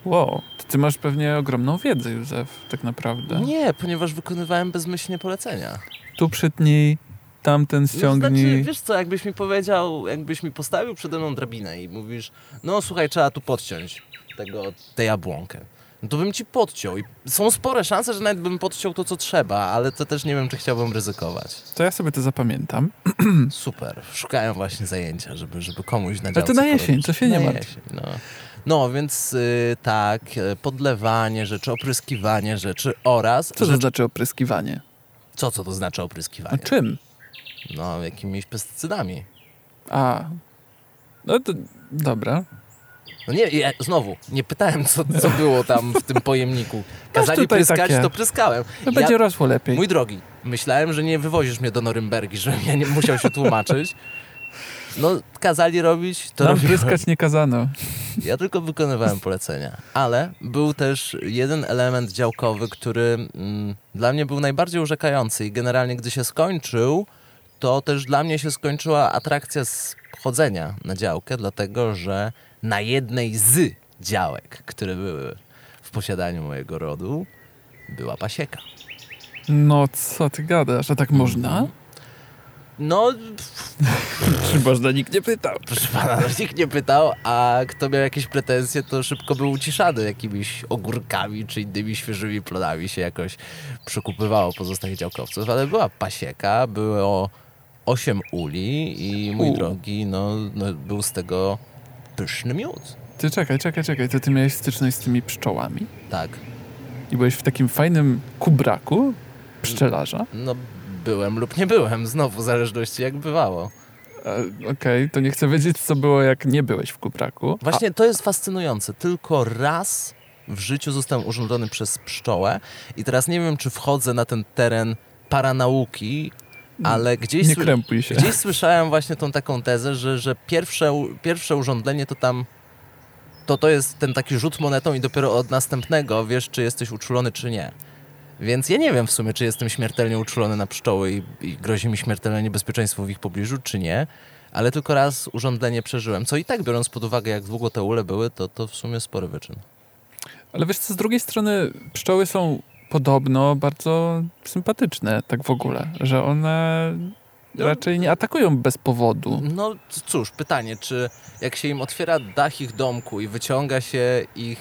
Wow, ty masz pewnie ogromną wiedzę, Józef, tak naprawdę. Nie, ponieważ wykonywałem bezmyślnie polecenia. Tu przytnij, tamten No, ściągnij. znaczy, wiesz co, jakbyś mi powiedział, jakbyś mi postawił przede mną drabinę i mówisz, no słuchaj, trzeba tu podciąć tego, tę jabłonkę. No to bym ci podciął i są spore szanse, że nawet bym podciął to, co trzeba, ale to też nie wiem, czy chciałbym ryzykować. To ja sobie to zapamiętam. Super, szukałem właśnie zajęcia, żeby, żeby komuś na Ale to na jesień, to się nie jesień, no. No, więc y, tak, y, podlewanie rzeczy, opryskiwanie rzeczy oraz... Co to rzeczy, znaczy opryskiwanie? co, co to znaczy A opryskiwanie? czym? No, jakimiś pestycydami. A, no to dobra. No nie, ja znowu, nie pytałem, co, co było tam w tym pojemniku. Kazali pryskać, takie. to pryskałem. To Ja- będzie rosło lepiej. Mój drogi, myślałem, że nie wywozisz mnie do Norymbergi, żebym ja nie musiał się tłumaczyć. No, kazali robić, to Nam robiłem. pryskać nie kazano. Ja tylko wykonywałem polecenia. Ale był też jeden element działkowy, który mm, dla mnie był najbardziej urzekający i generalnie gdy się skończył, to też dla mnie się skończyła atrakcja z chodzenia na działkę, dlatego że na jednej z działek, które były w posiadaniu mojego rodu, była pasieka. No co ty gadasz, a tak można? No, można, nikt nie pytał. proszę pana, no, nikt nie pytał, a kto miał jakieś pretensje, to szybko był uciszany jakimiś ogórkami czy innymi świeżymi plonami się jakoś przekupywało pozostałych działkowców, ale była pasieka, było osiem uli i mój U. drogi, no, no był z tego pyszny miód. Ty czekaj, czekaj, czekaj, to ty miałeś styczność z tymi pszczołami? Tak, I byłeś w takim fajnym kubraku pszczelarza? no byłem lub nie byłem, znowu w zależności jak bywało. E, Okej, to nie chcę wiedzieć, co było, jak nie byłeś w kubraku. Właśnie to jest fascynujące. Tylko raz w życiu zostałem urządzony przez pszczołę i teraz nie wiem, czy wchodzę na ten teren paranauki, ale gdzieś, Nie krępuj się. gdzieś słyszałem właśnie tą taką tezę, że, że pierwsze, pierwsze urządzenie to tam to to jest ten taki rzut monetą i dopiero od następnego wiesz, czy jesteś uczulony, czy nie. Więc ja nie wiem w sumie, czy jestem śmiertelnie uczulony na pszczoły i, i grozi mi śmiertelne niebezpieczeństwo w ich pobliżu, czy nie. Ale tylko raz urządzenie przeżyłem. Co i tak, biorąc pod uwagę, jak długo te ule były, to, to w sumie spory wyczyn. Ale wiesz co, z drugiej strony pszczoły są podobno bardzo sympatyczne, tak w ogóle, że one No. raczej nie atakują bez powodu. No cóż, pytanie, czy jak się im otwiera dach ich domku i wyciąga się ich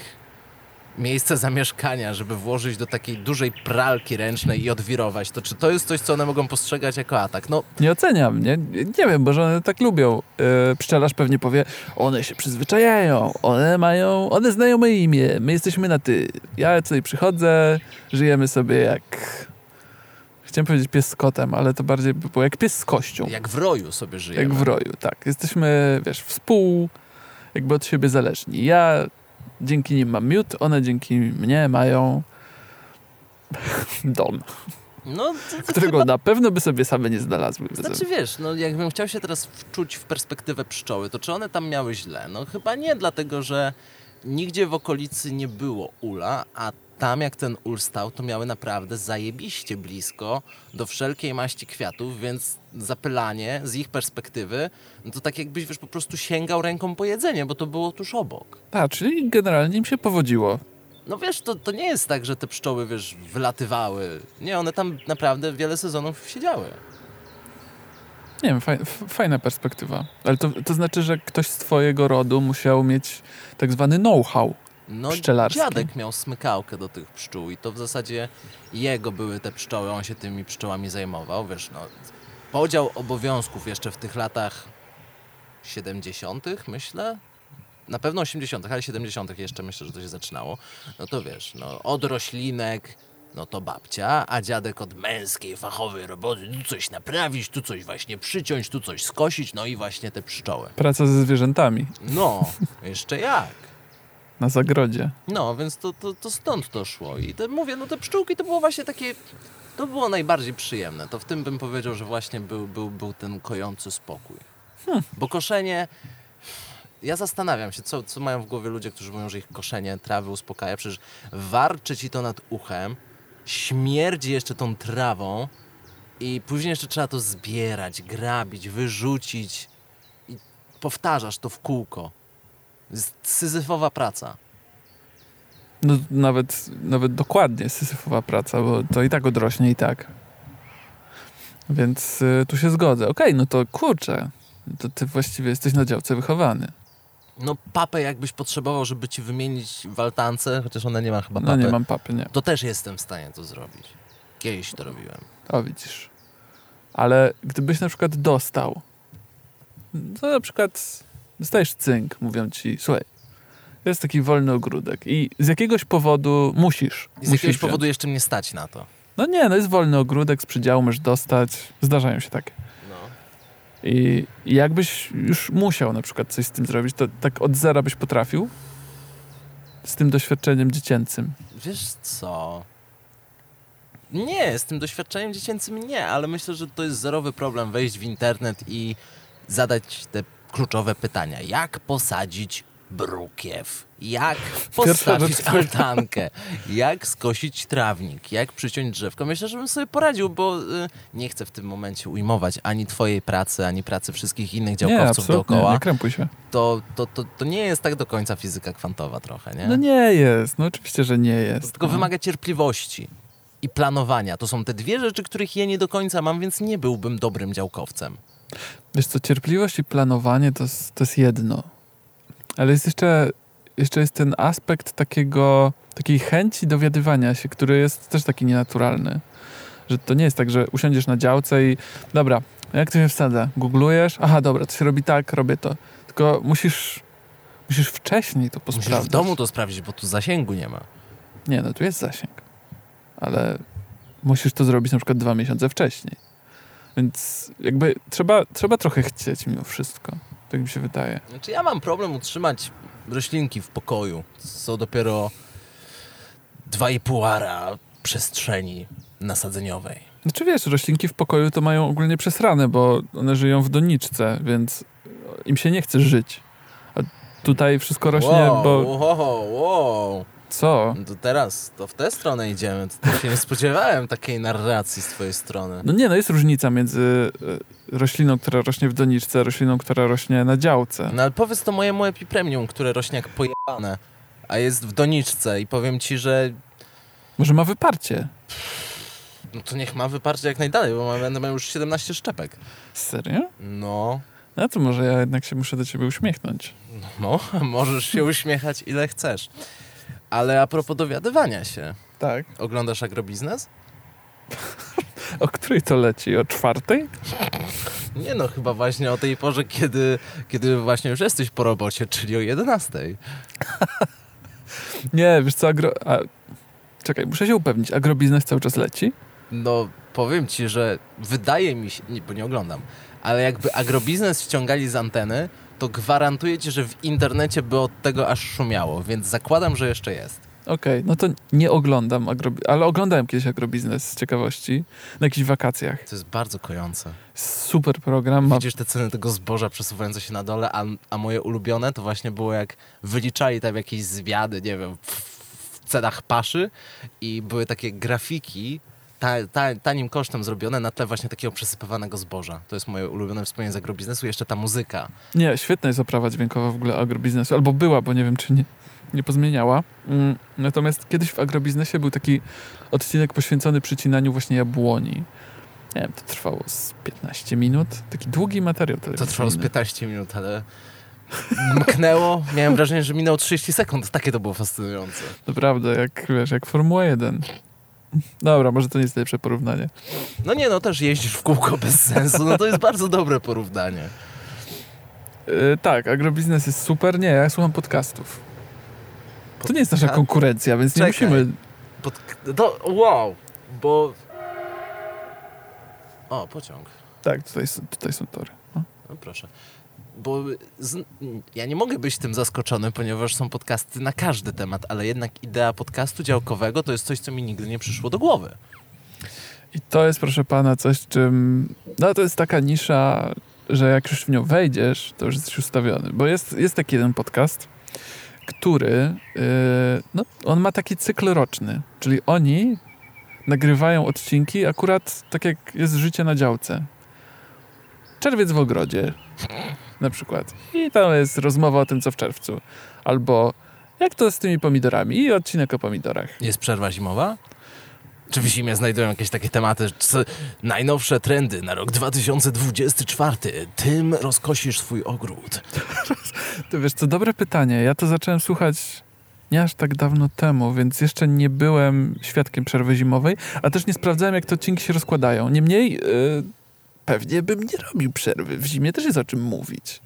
miejsce zamieszkania, żeby włożyć do takiej dużej pralki ręcznej i odwirować, to czy to jest coś, co one mogą postrzegać jako atak? No, Nie oceniam, nie? Nie wiem, może one tak lubią. Yy, pszczelarz pewnie powie, one się przyzwyczajają, one mają, one znają moje imię, my jesteśmy na ty. Ja tutaj przychodzę, żyjemy sobie jak... Chciałem powiedzieć pies z kotem, ale to bardziej by było jak pies z kością. jak w roju sobie żyjemy. Jak w roju, tak. Jesteśmy, wiesz, współ, jakby od siebie zależni. Ja dzięki nim mam miód, one dzięki mnie mają dom, No, to, to którego chyba... na pewno by sobie same nie znalazły. Znaczy wiesz, no jakbym chciał się teraz wczuć w perspektywę pszczoły, to czy one tam miały źle? No chyba nie, dlatego że nigdzie w okolicy nie było ula, a tam jak ten ul stał, to miały naprawdę zajebiście blisko do wszelkiej maści kwiatów, więc zapylanie z ich perspektywy, no to tak jakbyś wiesz, po prostu sięgał ręką po jedzenie, bo to było tuż obok. A, czyli generalnie im się powodziło. No wiesz, to, to nie jest tak, że te pszczoły, wiesz, wylatywały. Nie, one tam naprawdę wiele sezonów siedziały. Nie wiem, faj, fajna perspektywa. Ale to, to znaczy, że ktoś z twojego rodu musiał mieć tak zwany know-how. No, dziadek miał smykałkę do tych pszczół i to w zasadzie jego były te pszczoły, on się tymi pszczołami zajmował, wiesz, no. Podział obowiązków jeszcze w tych latach 70., myślę. Na pewno 80., ale 70. jeszcze myślę, że to się zaczynało. No to wiesz, no, od roślinek, no to babcia, a dziadek od męskiej, fachowej roboty, tu coś naprawić, tu coś właśnie przyciąć, tu coś skosić, no i właśnie te pszczoły. Praca ze zwierzętami No, jeszcze jak. Na zagrodzie. No, więc to, to, to stąd to szło. I te, mówię, no te pszczółki to było właśnie takie, to było najbardziej przyjemne. To w tym bym powiedział, że właśnie był, był, był ten kojący spokój. Bo koszenie, ja zastanawiam się, co, co mają w głowie ludzie, którzy mówią, że ich koszenie trawy uspokaja. Przecież warczy ci to nad uchem, śmierdzi jeszcze tą trawą i później jeszcze trzeba to zbierać, grabić, wyrzucić i powtarzasz to w kółko. Syzyfowa praca. No nawet, nawet dokładnie sysyfowa praca, bo to i tak odrośnie i tak. Więc y, tu się zgodzę. Okej, no to kurczę, to ty właściwie jesteś na działce wychowany. No papę jakbyś potrzebował, żeby ci wymienić w altance, chociaż ona nie ma chyba No papy, nie mam papy, nie. to też jestem w stanie to zrobić. Kiedyś to robiłem. O, widzisz. Ale gdybyś na przykład dostał, to na przykład dostajesz cynk, mówią ci, słuchaj, jest taki wolny ogródek i z jakiegoś powodu musisz. I z musisz jakiegoś wziąć. powodu jeszcze mnie stać na to. No nie, no jest wolny ogródek, z przydziału możesz dostać. Zdarzają się takie. No. I, I jakbyś już musiał na przykład coś z tym zrobić, to tak od zera byś potrafił? Z tym doświadczeniem dziecięcym. Wiesz co? Nie, z tym doświadczeniem dziecięcym nie, ale myślę, że to jest zerowy problem wejść w internet i zadać te kluczowe pytania. Jak posadzić brukiew? Jak postawić altankę? Jak skosić trawnik? Jak przyciąć drzewko? Myślę, że bym sobie poradził, bo y, nie chcę w tym momencie ujmować ani twojej pracy, ani pracy wszystkich innych Nie, działkowców absolutnie, dookoła. nie krępuj się. To, to, to, to nie jest tak do końca fizyka kwantowa trochę, nie? No nie jest, no oczywiście, że nie To jest. tylko no. wymaga cierpliwości i planowania. To są te dwie rzeczy, których ja nie do końca mam, więc nie byłbym dobrym działkowcem. Wiesz co, cierpliwość i planowanie to, jest- to jest jedno. Ale jest jeszcze, jeszcze jest ten aspekt takiego, takiej chęci dowiadywania się, który jest też taki nienaturalny. Że to nie jest tak, że usiądziesz na działce i dobra, jak to się wsadza? Googlujesz? Aha, dobra, to się robi tak, robię to. Tylko musisz, musisz wcześniej to Musisz posprawdzać. w domu to sprawdzić, bo tu zasięgu nie ma. Nie, no tu jest zasięg. Ale musisz to zrobić na przykład dwa miesiące wcześniej. Więc jakby trzeba, trzeba trochę chcieć mimo wszystko. Tak mi się wydaje. Znaczy ja mam problem utrzymać roślinki w pokoju. Są dopiero 2,5 ara przestrzeni nasadzeniowej. Znaczy wiesz, roślinki w pokoju to mają ogólnie przesrane, bo one żyją w doniczce, więc im się nie chce żyć. A tutaj wszystko rośnie, wow, bo... wow, wow. Co? No To teraz to w tę stronę idziemy. To, się nie spodziewałem takiej narracji z twojej strony. No nie, no jest różnica między e, rośliną, która rośnie w doniczce, a rośliną, która rośnie na działce. No ale powiedz to mojemu epipremium, które rośnie jak pojebane, a jest w doniczce i powiem ci, że Może ma wyparcie. no to niech ma wyparcie jak najdalej, bo będę miał już 17 szczepek. Serio? No, No to może ja jednak się muszę do ciebie uśmiechnąć. no, możesz się uśmiechać ile chcesz. Ale a propos dowiadywania się, Tak. oglądasz agrobiznes? O której to leci? O czwartej? Nie no, chyba właśnie o tej porze, kiedy, kiedy właśnie już jesteś po robocie, czyli o 11. Nie, wiesz co, agro... A... Czekaj, muszę się upewnić. Agrobiznes cały czas leci? No, powiem ci, że wydaje mi się, nie, bo nie oglądam, ale jakby agrobiznes ściągali z anteny, to gwarantuję ci, że w internecie by od tego aż szumiało, więc zakładam, że jeszcze jest. Okej, no to nie oglądam, agrobi... ale oglądałem kiedyś agrobiznes z ciekawości na jakichś wakacjach. To jest bardzo kojące. Super program. Ma... Widzisz te ceny tego zboża przesuwające się na dole, a, a moje ulubione to właśnie było jak wyliczali tam jakieś zwiady, nie wiem, w cenach paszy i były takie grafiki ta, ta, tanim kosztem zrobione na tle właśnie takiego przesypywanego zboża. To jest moje ulubione wspomnienie z agrobiznesu. Jeszcze ta muzyka. Nie, świetna jest oprawa dźwiękowa w ogóle agrobiznesu. Albo była, bo nie wiem, czy nie, nie pozmieniała. Mm, natomiast kiedyś w agrobiznesie był taki odcinek poświęcony przycinaniu właśnie jabłoni. Nie wiem, to trwało z 15 minut. Taki długi materiał To trwało z 15 minut, ale mknęło. Miałem wrażenie, że minęło 30 sekund. Takie to było fascynujące. Naprawdę, jak, wiesz, jak Formuła 1. Dobra, może to nie jest najlepsze porównanie. No nie, no też jeździsz w kółko bez sensu. No to jest bardzo dobre porównanie. Yy, tak, agrobiznes jest super. Nie, ja słucham podcastów. To nie jest nasza konkurencja, więc nie Czekaj. musimy... Pod... To, wow, bo... O, pociąg. Tak, tutaj, są- tutaj są tory. No. No proszę. Bo z... ja nie mogę być tym zaskoczony, ponieważ są podcasty na każdy temat, ale jednak idea podcastu działkowego to jest coś, co mi nigdy nie przyszło do głowy. I to jest, proszę pana, coś, czym. No to jest taka nisza, że jak już w nią wejdziesz, to już jesteś ustawiony. Bo jest, jest taki jeden podcast, który. Yy, no, on ma taki cykl roczny. Czyli oni nagrywają odcinki akurat tak jak jest życie na działce. Czerwiec w ogrodzie. Na przykład. I tam jest rozmowa o tym, co w czerwcu. Albo jak to z tymi pomidorami? I odcinek o pomidorach. Jest przerwa zimowa? Czy w zimie znajdują jakieś takie tematy, najnowsze trendy na rok 2024? Tym rozkosisz swój ogród. To wiesz co, dobre pytanie. Ja to zacząłem słuchać nie aż tak dawno temu, więc jeszcze nie byłem świadkiem przerwy zimowej, a też nie sprawdzałem, jak te odcinki się rozkładają. Niemniej yy, pewnie bym nie robił przerwy. W zimie też jest o czym mówić.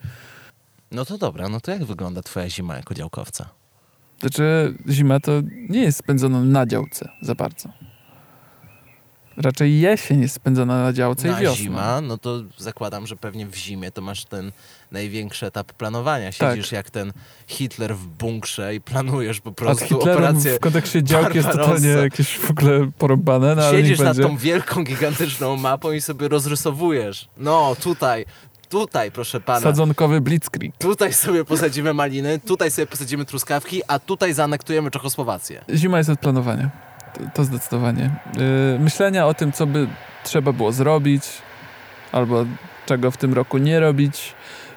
No to dobra, no to jak wygląda twoja zima jako działkowca? Znaczy, zima to nie jest spędzona na działce za bardzo. Raczej jesień jest spędzona na działce Na i wiosna. zima, no to zakładam, że pewnie w zimie to masz ten największy etap planowania. Tak. Siedzisz jak ten Hitler w bunkrze i planujesz po A z prostu Hitlerem operację. w kontekście działki jest totalnie jakieś w ogóle porąbane, no Siedzisz nad będzie. tą wielką, gigantyczną mapą i sobie rozrysowujesz. No, tutaj, tutaj, proszę pana. Sadzonkowy blitzkrieg. Tutaj sobie posadzimy maliny, tutaj sobie posadzimy truskawki, a tutaj zaanektujemy Czechosłowację. Zima jest od planowania. To, zdecydowanie. Yy, myślenia o tym, co by trzeba było zrobić, albo czego w tym roku nie robić,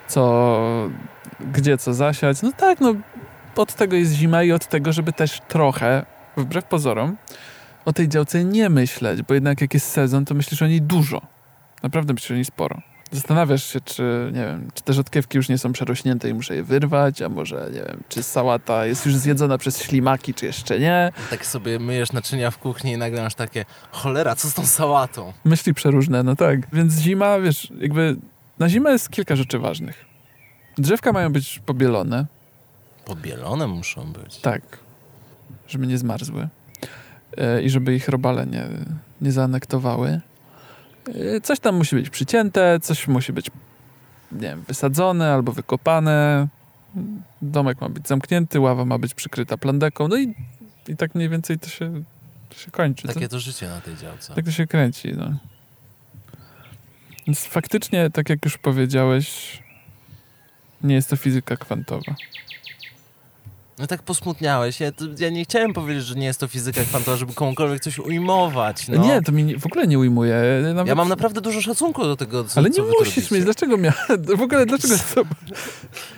co, gdzie co zasiać. No tak, no od tego jest zima i od tego, żeby też trochę, wbrew pozorom, o tej działce nie myśleć, bo jednak jak jest sezon, to myślisz o niej dużo. Naprawdę myślisz o niej sporo. Zastanawiasz się, czy, nie wiem, czy te rzodkiewki już nie są przerośnięte i muszę je wyrwać, a może, nie wiem, czy sałata jest już zjedzona przez ślimaki, czy jeszcze nie. Tak sobie myjesz naczynia w kuchni i nagle masz takie, cholera, co z tą sałatą? Myśli przeróżne, no tak. Więc zima, wiesz, jakby na zimę jest kilka rzeczy ważnych. Drzewka mają być pobielone, Pobielone muszą być. tak, żeby nie zmarzły e, i żeby ich robale nie, nie zaanektowały. E, Coś tam musi być przycięte, coś musi być, nie wiem, wysadzone albo wykopane. Domek ma być zamknięty, ława ma być przykryta plandeką, no i, i tak mniej więcej to się, to się kończy. To- Takie to życie na tej działce. Tak to się kręci, no. Więc faktycznie, tak jak już powiedziałeś, nie jest to fizyka kwantowa. No tak posmutniałeś. Ja, to, ja nie chciałem powiedzieć, że nie jest to fizyka kwantowa, żeby komukolwiek coś ujmować. No. Nie, to mi nie, w ogóle nie ujmuje. Nawet, Ja mam naprawdę dużo szacunku do tego, co, Ale nie musisz mieć. Dlaczego miał... W ogóle dlaczego to...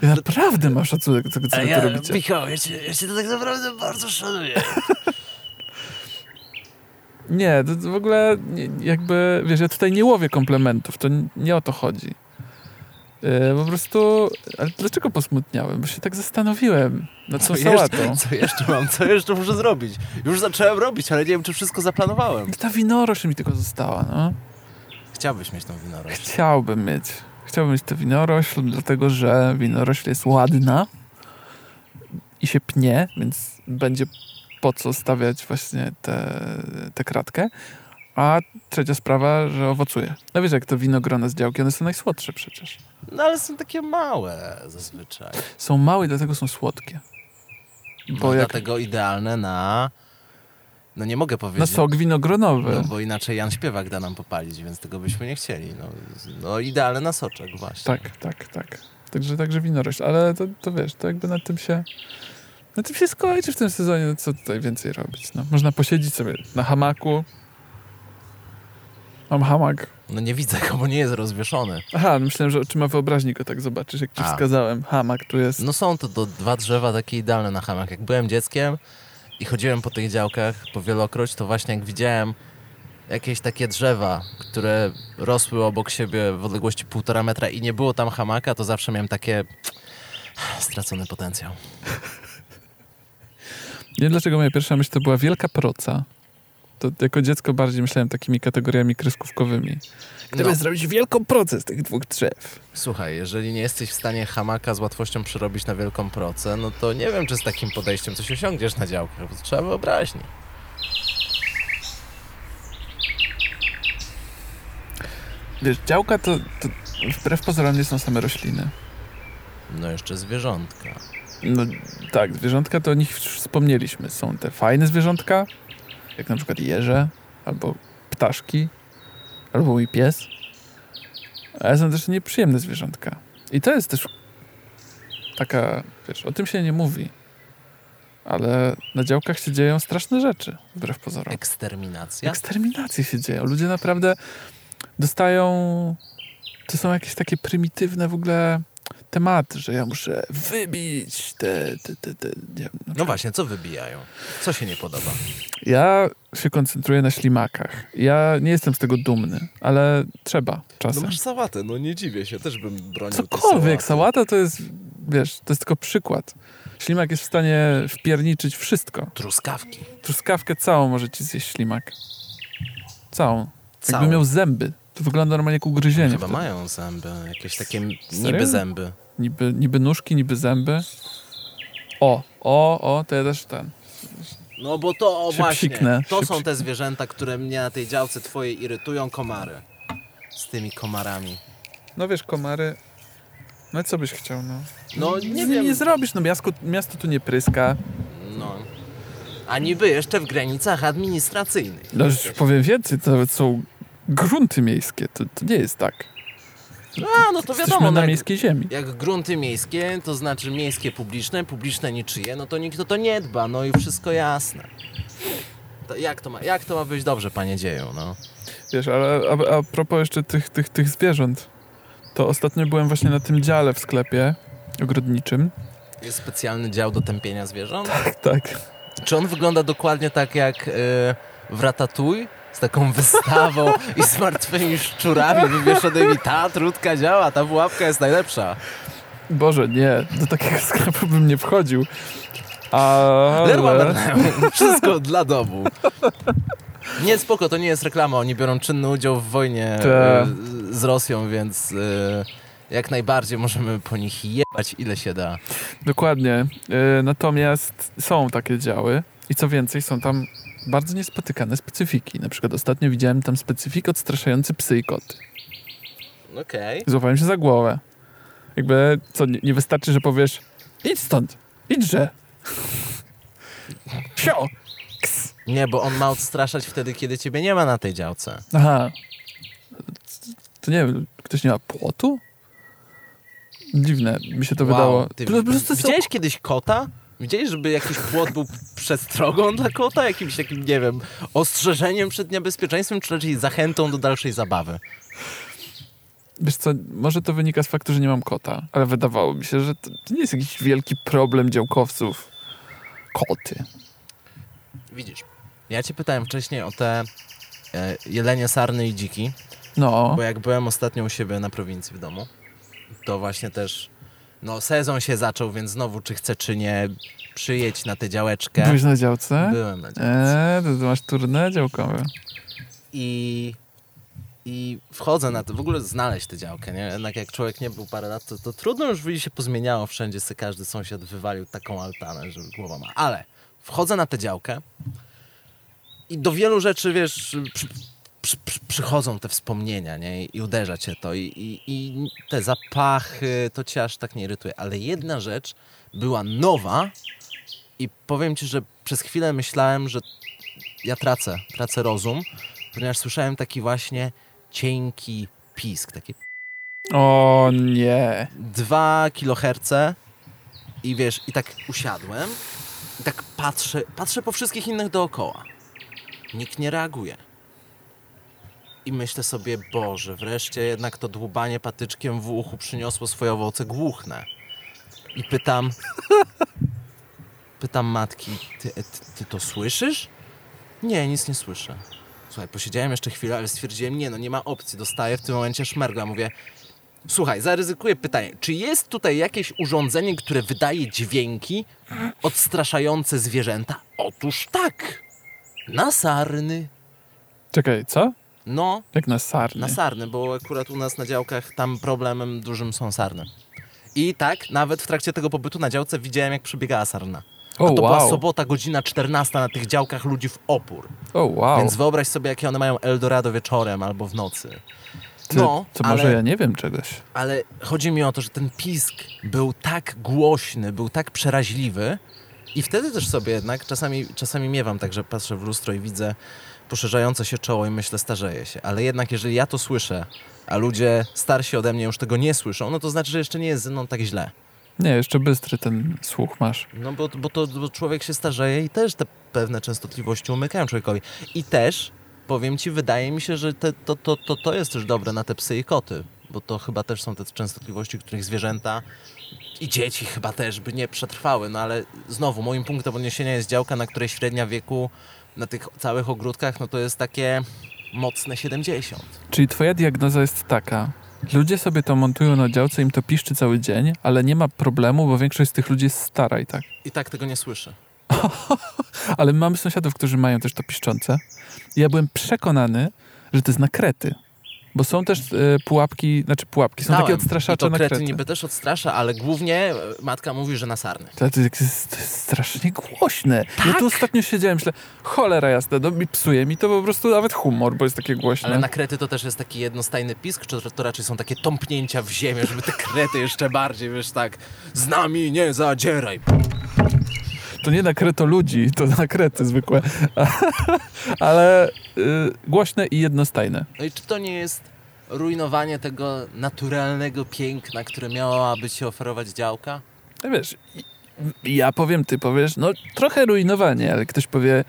Ja naprawdę mam szacunek do tego, co A wy ja, tu robicie. Michał, ja cię, ja cię to tak naprawdę bardzo szanuję. Nie, to, w ogóle jakby, wiesz, ja tutaj nie łowię komplementów, to nie o to chodzi. Yy, po prostu, ale dlaczego posmutniałem? Bo się tak zastanowiłem tą Co sałatą. jeszcze, co jeszcze mam? Co jeszcze muszę zrobić? Już zacząłem robić, ale nie wiem, czy wszystko zaplanowałem. Ta winorośl mi tylko została, no. Chciałbyś mieć tą winorośl. Chciałbym mieć. Chciałbym mieć tę winorośl, dlatego że winorośl jest ładna i się pnie, więc będzie po co stawiać właśnie tę tę kratkę. A trzecia sprawa, że owocuje. No wiesz, jak to winogrona z działki, one są najsłodsze przecież. No ale są takie małe zazwyczaj. Są małe, dlatego są słodkie. Bo Bo jak dlatego idealne na... No nie mogę na powiedzieć. sok winogronowy. No bo inaczej Jan Śpiewak da nam popalić, więc tego byśmy nie chcieli. No, no idealne na soczek właśnie. Tak, tak, tak. Także, także winorośl. Ale to, to wiesz, to jakby na tym się... Na tym się skończy w tym sezonie, no co tutaj więcej robić. No, można posiedzieć sobie na hamaku. Mam hamak. No nie widzę go, bo nie jest rozwieszony. Aha, myślałem, że oczyma wyobraźni go tak zobaczysz, jak ci A. wskazałem. Hamak tu jest. No są to do dwa drzewa takie idealne na hamak. Jak byłem dzieckiem i chodziłem po tych działkach po wielokroć, to właśnie jak widziałem jakieś takie drzewa, które rosły obok siebie w odległości półtora metra i nie było tam hamaka, to zawsze miałem takie stracony potencjał. Nie wiem, dlaczego moja pierwsza myśl to była wielka proca. To jako dziecko bardziej myślałem takimi kategoriami kreskówkowymi. Gdyby No. zrobić wielką procę z tych dwóch drzew. Słuchaj, jeżeli nie jesteś w stanie hamaka z łatwością przerobić na wielką procę, no to nie wiem, czy z takim podejściem coś osiągniesz na działkach, bo to trzeba wyobraźni. Wiesz, działka to, to wbrew pozorom nie są same rośliny. No jeszcze zwierzątka. No tak, zwierzątka to o nich już wspomnieliśmy. Są te fajne zwierzątka, jak na przykład jeże, albo ptaszki, albo mój pies. Ale są też nieprzyjemne zwierzątka. I to jest też taka, wiesz, o tym się nie mówi. Ale na działkach się dzieją straszne rzeczy, wbrew pozorom. Eksterminacja? Eksterminacje się dzieją. Ludzie naprawdę dostają. To są jakieś takie prymitywne w ogóle tematy, że ja muszę wybić te. te, te, te nie No właśnie, co wybijają? Co się nie podoba? Ja się koncentruję na ślimakach. Ja nie jestem z tego dumny, ale trzeba No czasem. masz sałatę, no nie dziwię się, też bym bronił Cokolwiek, sałata to jest, wiesz, to jest tylko przykład. Ślimak jest w stanie wpierniczyć wszystko. Truskawki. Truskawkę całą może ci zjeść ślimak. Całą. Całą. Jakby miał zęby. To wygląda normalnie jak ugryzienie. Chyba wtedy. mają zęby, jakieś takie Serio? niby zęby. Niby, niby nóżki, niby zęby. O, o, o, to ja też ten. No bo to o, właśnie, psiknę, to są te zwierzęta, które mnie na tej działce twojej irytują, komary. Z tymi komarami. No wiesz, komary... No co byś chciał, no? No nie nim wiem. nie zrobisz, no miasto, miasto tu nie pryska. No. A niby jeszcze w granicach administracyjnych. No już powiem więcej, to są grunty miejskie, to, to nie jest tak. A, no to wiadomo, no na jak, miejskiej ziemi. jak grunty miejskie, to znaczy miejskie publiczne, publiczne niczyje, no to nikt o to nie dba, no i wszystko jasne. To jak, to ma, jak to ma być dobrze, panie dzieju, no? Wiesz, ale a, a propos jeszcze tych, tych, tych zwierząt, to ostatnio byłem właśnie na tym dziale w sklepie ogrodniczym. Jest specjalny dział do tępienia zwierząt? Tak. Czy on wygląda dokładnie tak jak y, w Ratatouille? Z taką wystawą i z martwymi szczurami wywieszonymi. Ta trudka działa, ta pułapka jest najlepsza. Boże, nie, do takiego sklepu bym nie wchodził. Ale... Wszystko dla domu. Nie, spoko, to nie jest reklama. Oni biorą czynny udział w wojnie Te. y, z Rosją, więc y, jak najbardziej możemy po nich jebać ile się da. Dokładnie. E, Natomiast są takie działy i co więcej, są tam bardzo niespotykane specyfiki. Na przykład ostatnio widziałem tam specyfik odstraszający psy i koty. Okej. Złapałem się za głowę. Jakby, co, nie, nie wystarczy, że powiesz idź stąd, idźże. Sio! Ks. Nie, bo on ma odstraszać wtedy, kiedy ciebie nie ma na tej działce. Aha. To nie wiem, ktoś nie ma płotu? Dziwne, mi się to wydało. Ty, Po prostu są- widziałeś kiedyś kota? Widziałeś, żeby jakiś płot był przestrogą dla kota? Jakimś takim, nie wiem, ostrzeżeniem przed niebezpieczeństwem, czy raczej zachętą do dalszej zabawy? Wiesz co, może to wynika z faktu, że nie mam kota, ale wydawało mi się, że to, to nie jest jakiś wielki problem działkowców. Koty. Widzisz, ja cię pytałem wcześniej o te e, jelenie, sarny i dziki, No, bo jak byłem ostatnio u siebie na prowincji w domu, to właśnie też, no sezon się zaczął, więc znowu czy chcę, czy nie, przyjedź na tę działeczkę. byłeś na działce? Byłem na działce. Eee, to, masz turnę działkowe. I, I wchodzę na to, w ogóle znaleźć tę działkę, nie? Jednak jak człowiek nie był parę lat, to, to trudno już by się pozmieniało wszędzie, sobie każdy sąsiad wywalił taką altanę, że głowa ma. Ale wchodzę na tę działkę i do wielu rzeczy, wiesz, przy, przy, przy, przychodzą te wspomnienia, nie? I uderza cię to. I, i, I te zapachy, to cię aż tak nie irytuje. Ale jedna rzecz była nowa i powiem ci, że przez chwilę myślałem, że ja tracę, tracę rozum, ponieważ słyszałem taki właśnie cienki pisk, takie O nie. 2 kHz i wiesz, i tak usiadłem i tak patrzę, patrzę po wszystkich innych dookoła. Nikt nie reaguje. I myślę sobie, Boże, wreszcie jednak to dłubanie patyczkiem w uchu przyniosło swoje owoce, głuchnę. I pytam, pytam matki, ty, ty, ty to słyszysz? Nie, nic nie słyszę. Słuchaj, posiedziałem jeszcze chwilę, ale stwierdziłem, nie no, nie ma opcji, dostaję w tym momencie szmergla. Mówię, Słuchaj, zaryzykuję pytanie. Czy jest tutaj jakieś urządzenie, które wydaje dźwięki odstraszające zwierzęta? Otóż tak. Na sarny. Czekaj, co? No, Jak na sarny? na sarny, bo akurat u nas na działkach tam problemem dużym są sarny. I tak, nawet w trakcie tego pobytu na działce widziałem, jak przebiegała sarna. A O, to była wow. sobota, godzina 14 na tych działkach ludzi w opór. O, wow. Więc wyobraź sobie, jakie one mają Eldorado wieczorem albo w nocy. Ty, no, to może ale- ja nie wiem czegoś. Ale chodzi mi o to, że ten pisk był tak głośny, był tak przeraźliwy i wtedy też sobie jednak czasami, czasami miewam tak, że patrzę w lustro i widzę poszerzające się czoło i myślę, starzeję się. Ale jednak jeżeli ja to słyszę, a ludzie starsi ode mnie już tego nie słyszą, no to znaczy, że jeszcze nie jest ze mną tak źle. Nie, jeszcze bystry ten słuch masz. No bo, bo to bo człowiek się starzeje i też te pewne częstotliwości umykają człowiekowi. I też, powiem ci, wydaje mi się, że te, to, to, to, to jest też dobre na te psy i koty, bo to chyba też są te częstotliwości, których zwierzęta i dzieci chyba też by nie przetrwały. No ale znowu, moim punktem odniesienia jest działka, na której średnia wieku na tych całych ogródkach, no to jest takie mocne 70. Czyli twoja diagnoza jest taka. Ludzie sobie to montują na działce, im to piszczy cały dzień, ale nie ma problemu, bo większość z tych ludzi jest stara i tak. I tak tego nie słyszę. Ale mamy sąsiadów, którzy mają też to piszczące. I ja byłem przekonany, że to jest na krety. Bo są też y, pułapki, znaczy pułapki, są takie odstraszacze I to na krety niby też odstrasza, ale głównie e, matka mówi, że na sarny. To, to, jest, to jest strasznie głośne. Ja Tak? tu ostatnio siedziałem, myślę, cholera jasna, no mi psuje mi to po prostu nawet humor, bo jest takie głośne. Ale na krety to też jest taki jednostajny pisk, czy to raczej są takie tąpnięcia w ziemię, żeby te krety jeszcze bardziej, wiesz, tak z nami nie zadzieraj. To nie na kreto ludzi, to na krety zwykłe. Ale y, głośne i jednostajne. No i czy to nie jest rujnowanie tego naturalnego piękna, które miałaby ci oferować działka? No wiesz, ja powiem, ty powiesz, no trochę rujnowanie, ale ktoś powie,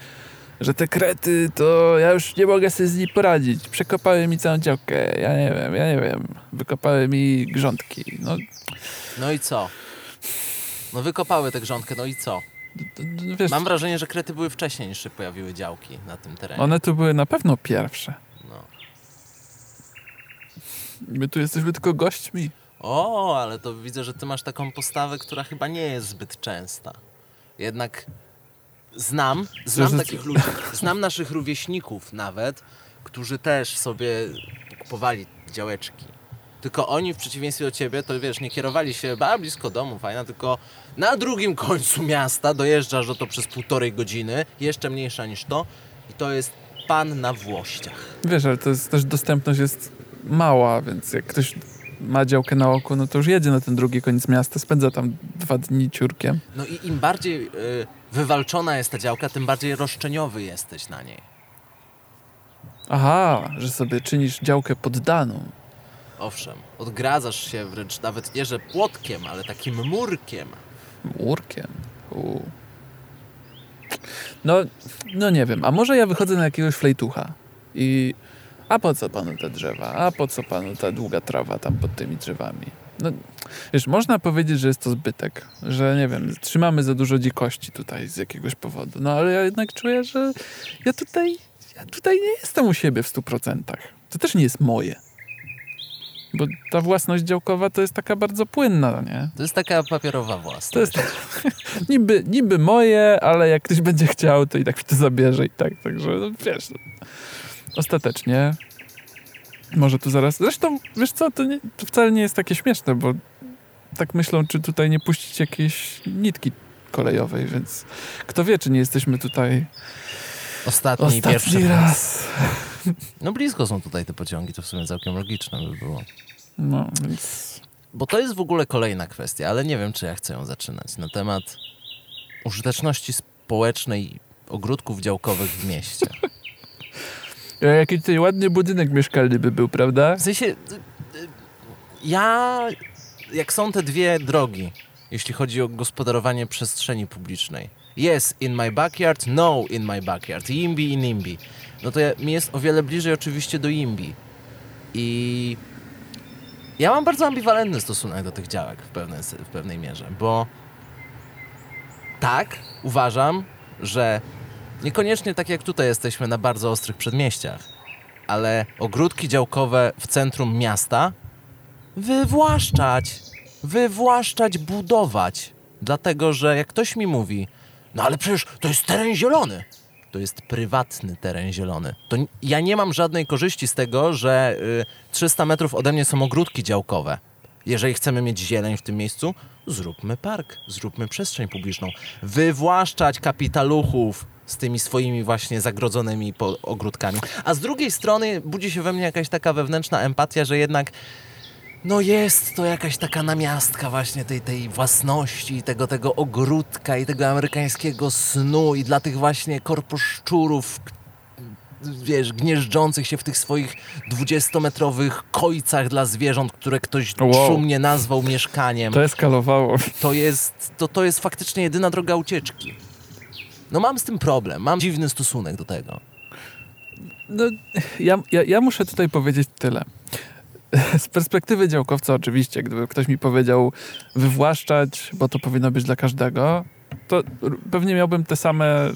że te krety, to ja już nie mogę sobie z nimi poradzić. Przekopały mi całą działkę, ja nie wiem, ja nie wiem. Wykopały mi grządki. No, No i co? No wykopały tę grządkę, no i co? Wiesz, Mam wrażenie, że krety były wcześniej niż się pojawiły działki na tym terenie. one tu były na pewno pierwsze. No. My tu jesteśmy tylko gośćmi. O, ale to widzę, że ty masz taką postawę, która chyba nie jest zbyt częsta. Jednak znam, znam takich ludzi, znam naszych rówieśników nawet, którzy też sobie kupowali działeczki. Tylko oni w przeciwieństwie do ciebie, to wiesz, nie kierowali się ba, blisko domu, fajna, tylko na drugim końcu miasta dojeżdżasz do to przez półtorej godziny, jeszcze mniejsza niż to i to jest pan na włościach. Wiesz, ale to jest też dostępność jest mała, więc jak ktoś ma działkę na oku, no to już jedzie na ten drugi koniec miasta, spędza tam dwa dni ciurkiem. No i im bardziej y, wywalczona jest ta działka, tym bardziej roszczeniowy jesteś na niej. Aha, że sobie czynisz działkę poddaną. Owszem, odgradzasz się wręcz nawet nie, że płotkiem, ale takim murkiem. Murkiem. U. No, no nie wiem, a może ja wychodzę na jakiegoś flejtucha i a po co panu te drzewa? A po co panu ta długa trawa tam pod tymi drzewami? No, wiesz, można powiedzieć, że jest to zbytek, że nie wiem, trzymamy za dużo dzikości tutaj z jakiegoś powodu, no ale ja jednak czuję, że ja tutaj, ja tutaj nie jestem u siebie w stu procentach. To też nie jest moje. Bo ta własność działkowa to jest taka bardzo płynna, nie? To jest taka papierowa własność. To jest niby, niby moje, ale jak ktoś będzie chciał, to i tak mi to zabierze i tak. Także no, wiesz, no, ostatecznie może tu zaraz... Zresztą, wiesz co, to, nie, to wcale nie jest takie śmieszne, bo tak myślą, czy tutaj nie puścić jakiejś nitki kolejowej, więc kto wie, czy nie jesteśmy tutaj Ostatni, i pierwszy ostatni raz. raz. No blisko są tutaj te pociągi, to w sumie całkiem logiczne by było. No, więc... Bo to jest w ogóle kolejna kwestia, ale nie wiem, czy ja chcę ją zaczynać. Na temat użyteczności społecznej ogródków działkowych w mieście. Jaki tutaj ładny budynek mieszkalny by był, prawda? W sensie, y, ja, jak są te dwie drogi, jeśli chodzi o gospodarowanie przestrzeni publicznej. Yes, in my backyard, no, in my backyard. Yimby i NIMBY. No to mi jest o wiele bliżej oczywiście do Yimby. I ja mam bardzo ambiwalentny stosunek do tych działek w pewnej, w pewnej mierze, bo tak, uważam, że niekoniecznie tak jak tutaj jesteśmy na bardzo ostrych przedmieściach, ale ogródki działkowe w centrum miasta wywłaszczać, wywłaszczać, budować. Dlatego, że jak ktoś mi mówi, no ale przecież to jest teren zielony. To jest prywatny teren zielony. To ja nie mam żadnej korzyści z tego, że y, 300 metrów ode mnie są ogródki działkowe. Jeżeli chcemy mieć zieleń w tym miejscu, zróbmy park, zróbmy przestrzeń publiczną. Wywłaszczać kapitaluchów z tymi swoimi właśnie zagrodzonymi ogródkami. A z drugiej strony budzi się we mnie jakaś taka wewnętrzna empatia, że jednak no jest to jakaś taka namiastka właśnie tej, tej własności, tego, tego ogródka i tego amerykańskiego snu i dla tych właśnie korposzczurów, wiesz, gnieżdżących się w tych swoich 20-metrowych kojcach dla zwierząt, które ktoś Wow. szumnie nazwał mieszkaniem. To eskalowało. To jest, to, to jest faktycznie jedyna droga ucieczki. No mam z tym problem, mam dziwny stosunek do tego. No, ja, ja, ja muszę tutaj powiedzieć tyle. Z perspektywy działkowca, oczywiście, gdyby ktoś mi powiedział wywłaszczać, bo to powinno być dla każdego, to pewnie miałbym te same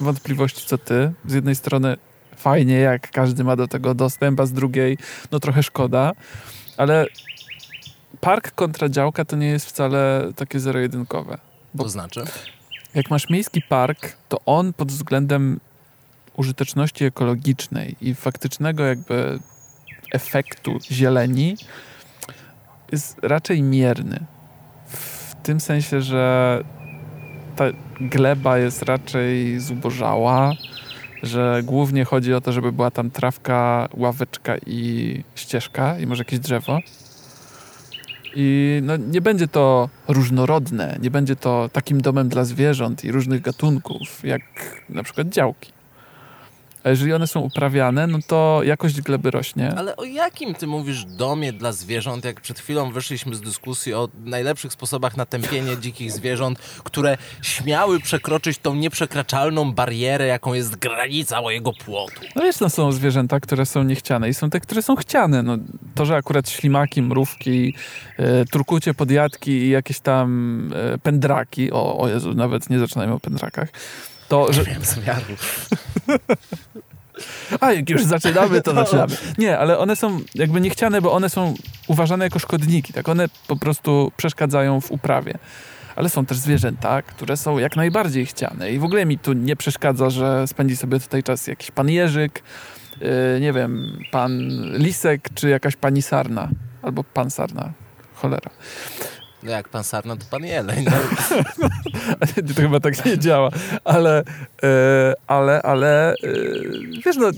wątpliwości co ty. Z jednej strony fajnie, jak każdy ma do tego dostęp, a z drugiej, no trochę szkoda, ale park kontra działka to nie jest wcale takie zero-jedynkowe. To znaczy? jak masz miejski park, to on pod względem użyteczności ekologicznej i faktycznego jakby efektu zieleni jest raczej mierny. W tym sensie, że ta gleba jest raczej zubożała, że głównie chodzi o to, żeby była tam trawka, ławeczka i ścieżka i może jakieś drzewo. I no, nie będzie to różnorodne, nie będzie to takim domem dla zwierząt i różnych gatunków, jak na przykład działki. A jeżeli one są uprawiane, no to jakość gleby rośnie. Ale o jakim ty mówisz domie dla zwierząt, jak przed chwilą wyszliśmy z dyskusji o najlepszych sposobach na tępienie dzikich zwierząt, które śmiały przekroczyć tą nieprzekraczalną barierę, jaką jest granica mojego płotu. No wiesz, no są zwierzęta, które są niechciane i są te, które są chciane. No, to, że akurat ślimaki, mrówki, e, turkucie, podjadki i jakieś tam e, pędraki, o, o Jezu, nawet nie zaczynajmy o pędrakach, to, że... Nie wiem zamiaru. A, jak już zaczynamy, to zaczynamy. Nie, ale one są jakby niechciane, bo one są uważane jako szkodniki. Tak, one po prostu przeszkadzają w uprawie. Ale są też zwierzęta, które są jak najbardziej chciane. I w ogóle mi tu nie przeszkadza, że spędzi sobie tutaj czas jakiś pan Jerzyk, yy, nie wiem, pan Lisek, czy jakaś pani Sarna. Albo pan Sarna. Cholera. No jak pan Sarna, to pan Jeleń. No. to chyba tak nie działa. Ale, e, ale, ale, e, wiesz, no,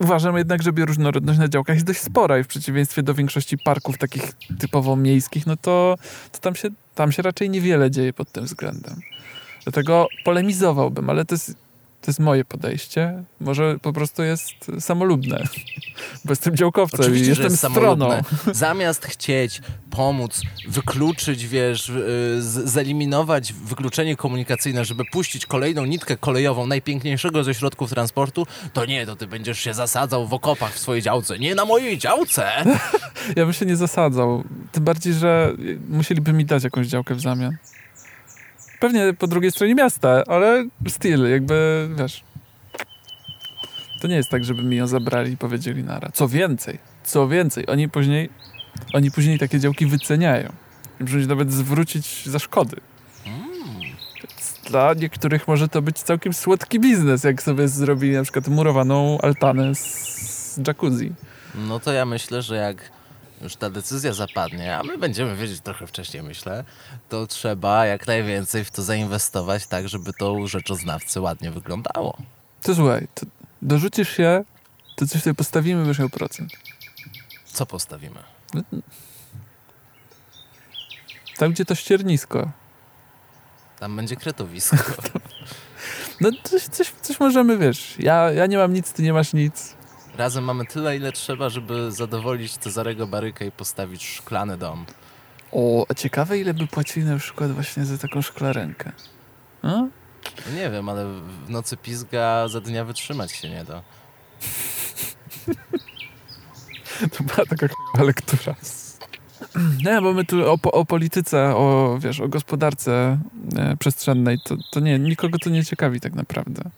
uważam jednak, że bioróżnorodność na działkach jest dość spora i w przeciwieństwie do większości parków takich typowo miejskich, no to, to tam, się, tam się raczej niewiele dzieje pod tym względem. Dlatego polemizowałbym, ale to jest to jest moje podejście. Może po prostu jest samolubne, bo jestem działkowcem Oczywiście, i jestem jest stroną. Zamiast chcieć pomóc, wykluczyć, wiesz, zeliminować wykluczenie komunikacyjne, żeby puścić kolejną nitkę kolejową najpiękniejszego ze środków transportu, to nie, to ty będziesz się zasadzał w okopach w swojej działce. Nie na mojej działce! Ja bym się nie zasadzał. Tym bardziej, że musieliby mi dać jakąś działkę w zamian. Pewnie po drugiej stronie miasta, ale styl, jakby, wiesz... To nie jest tak, żeby mi ją zabrali i powiedzieli nara. Co więcej, co więcej, oni później, oni później takie działki wyceniają. Muszą nawet zwrócić za szkody. Więc dla niektórych może to być całkiem słodki biznes, jak sobie zrobili na przykład murowaną altanę z jacuzzi. No to ja myślę, że jak już ta decyzja zapadnie, a my będziemy wiedzieć trochę wcześniej, myślę, to trzeba jak najwięcej w to zainwestować tak, żeby to u rzeczoznawcy ładnie wyglądało. To słuchaj, to dorzucisz się, to coś sobie postawimy, miał procent. Co postawimy? Tam, gdzie to ściernisko. Tam będzie kretowisko. no coś, coś, coś możemy, wiesz, ja, ja nie mam nic, ty nie masz nic. Razem mamy tyle, ile trzeba, żeby zadowolić Cezarego Barykę i postawić szklany dom. O, ciekawe ile by płacili na przykład właśnie za taką szklarenkę. No, nie wiem, ale w nocy pizga za dnia wytrzymać się nie da. to była taka lektura. Nie, bo my tu o, o, polityce, o, wiesz, o gospodarce e, przestrzennej, to, to nie, nikogo to nie ciekawi tak naprawdę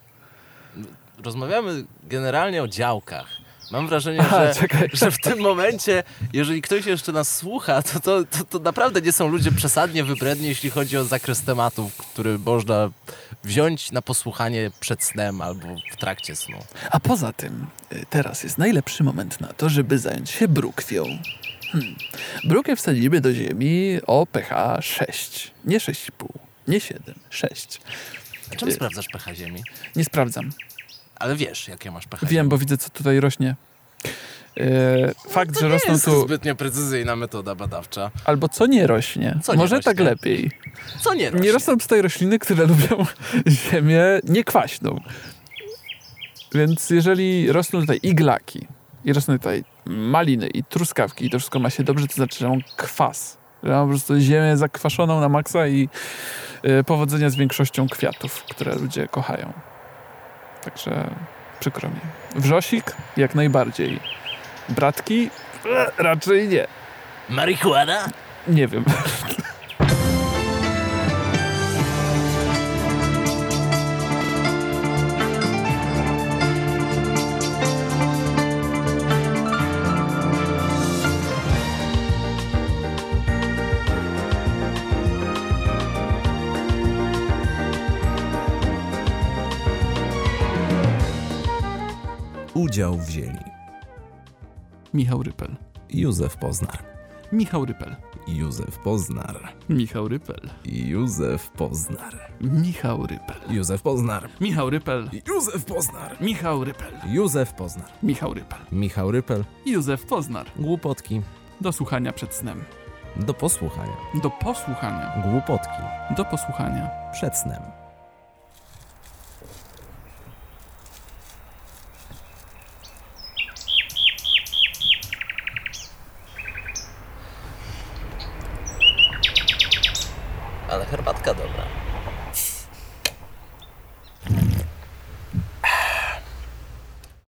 rozmawiamy generalnie o działkach. Mam wrażenie, Aha, że, że, w tym momencie, jeżeli ktoś jeszcze nas słucha, to, to, to, to, naprawdę nie są ludzie przesadnie wybredni, jeśli chodzi o zakres tematów, który można wziąć na posłuchanie przed snem albo w trakcie snu. A poza tym, y, teraz jest najlepszy moment na to, żeby zająć się brukwią. Hmm. Brukę wsadzimy do ziemi o pH 6. Nie 6,5, nie 7, 6. A czym sprawdzasz pH ziemi? Nie sprawdzam. Ale wiesz, jakie masz pH. Wiem, bo widzę, co tutaj rośnie. Yy, fakt, no że rosną jest tu. zbytnio precyzyjna metoda badawcza. Albo co nie rośnie. Co nie Może rośnie? tak lepiej. Co nie rośnie? Nie rosną tutaj rośliny, które lubią ziemię niekwaśną. Więc jeżeli rosną tutaj iglaki, i rosną tutaj maliny i truskawki, i to wszystko ma się dobrze, to znaczy, że mam kwas. Że mam po prostu ziemię zakwaszoną na maksa i yy, powodzenia z większością kwiatów, które ludzie kochają. Także przykro mi. Wrzosik? Jak najbardziej. Bratki? E, raczej nie. Marihuana? Nie wiem. udział wzięli Michał Rypel. Józef Poznar. Michał Rypel. Józef Poznar. Michał Rypel. Józef Poznar. Michał Rypel. Józef Poznar. Michał Rypel. Józef Poznar. Michał Rypel. Józef Poznar. Michał Rypel. Michał Rypel. Józef Poznar. Głupotki. Do słuchania przed snem. Do posłuchania. Do posłuchania. Głupotki. Do posłuchania. Przed snem. Ale herbatka dobra.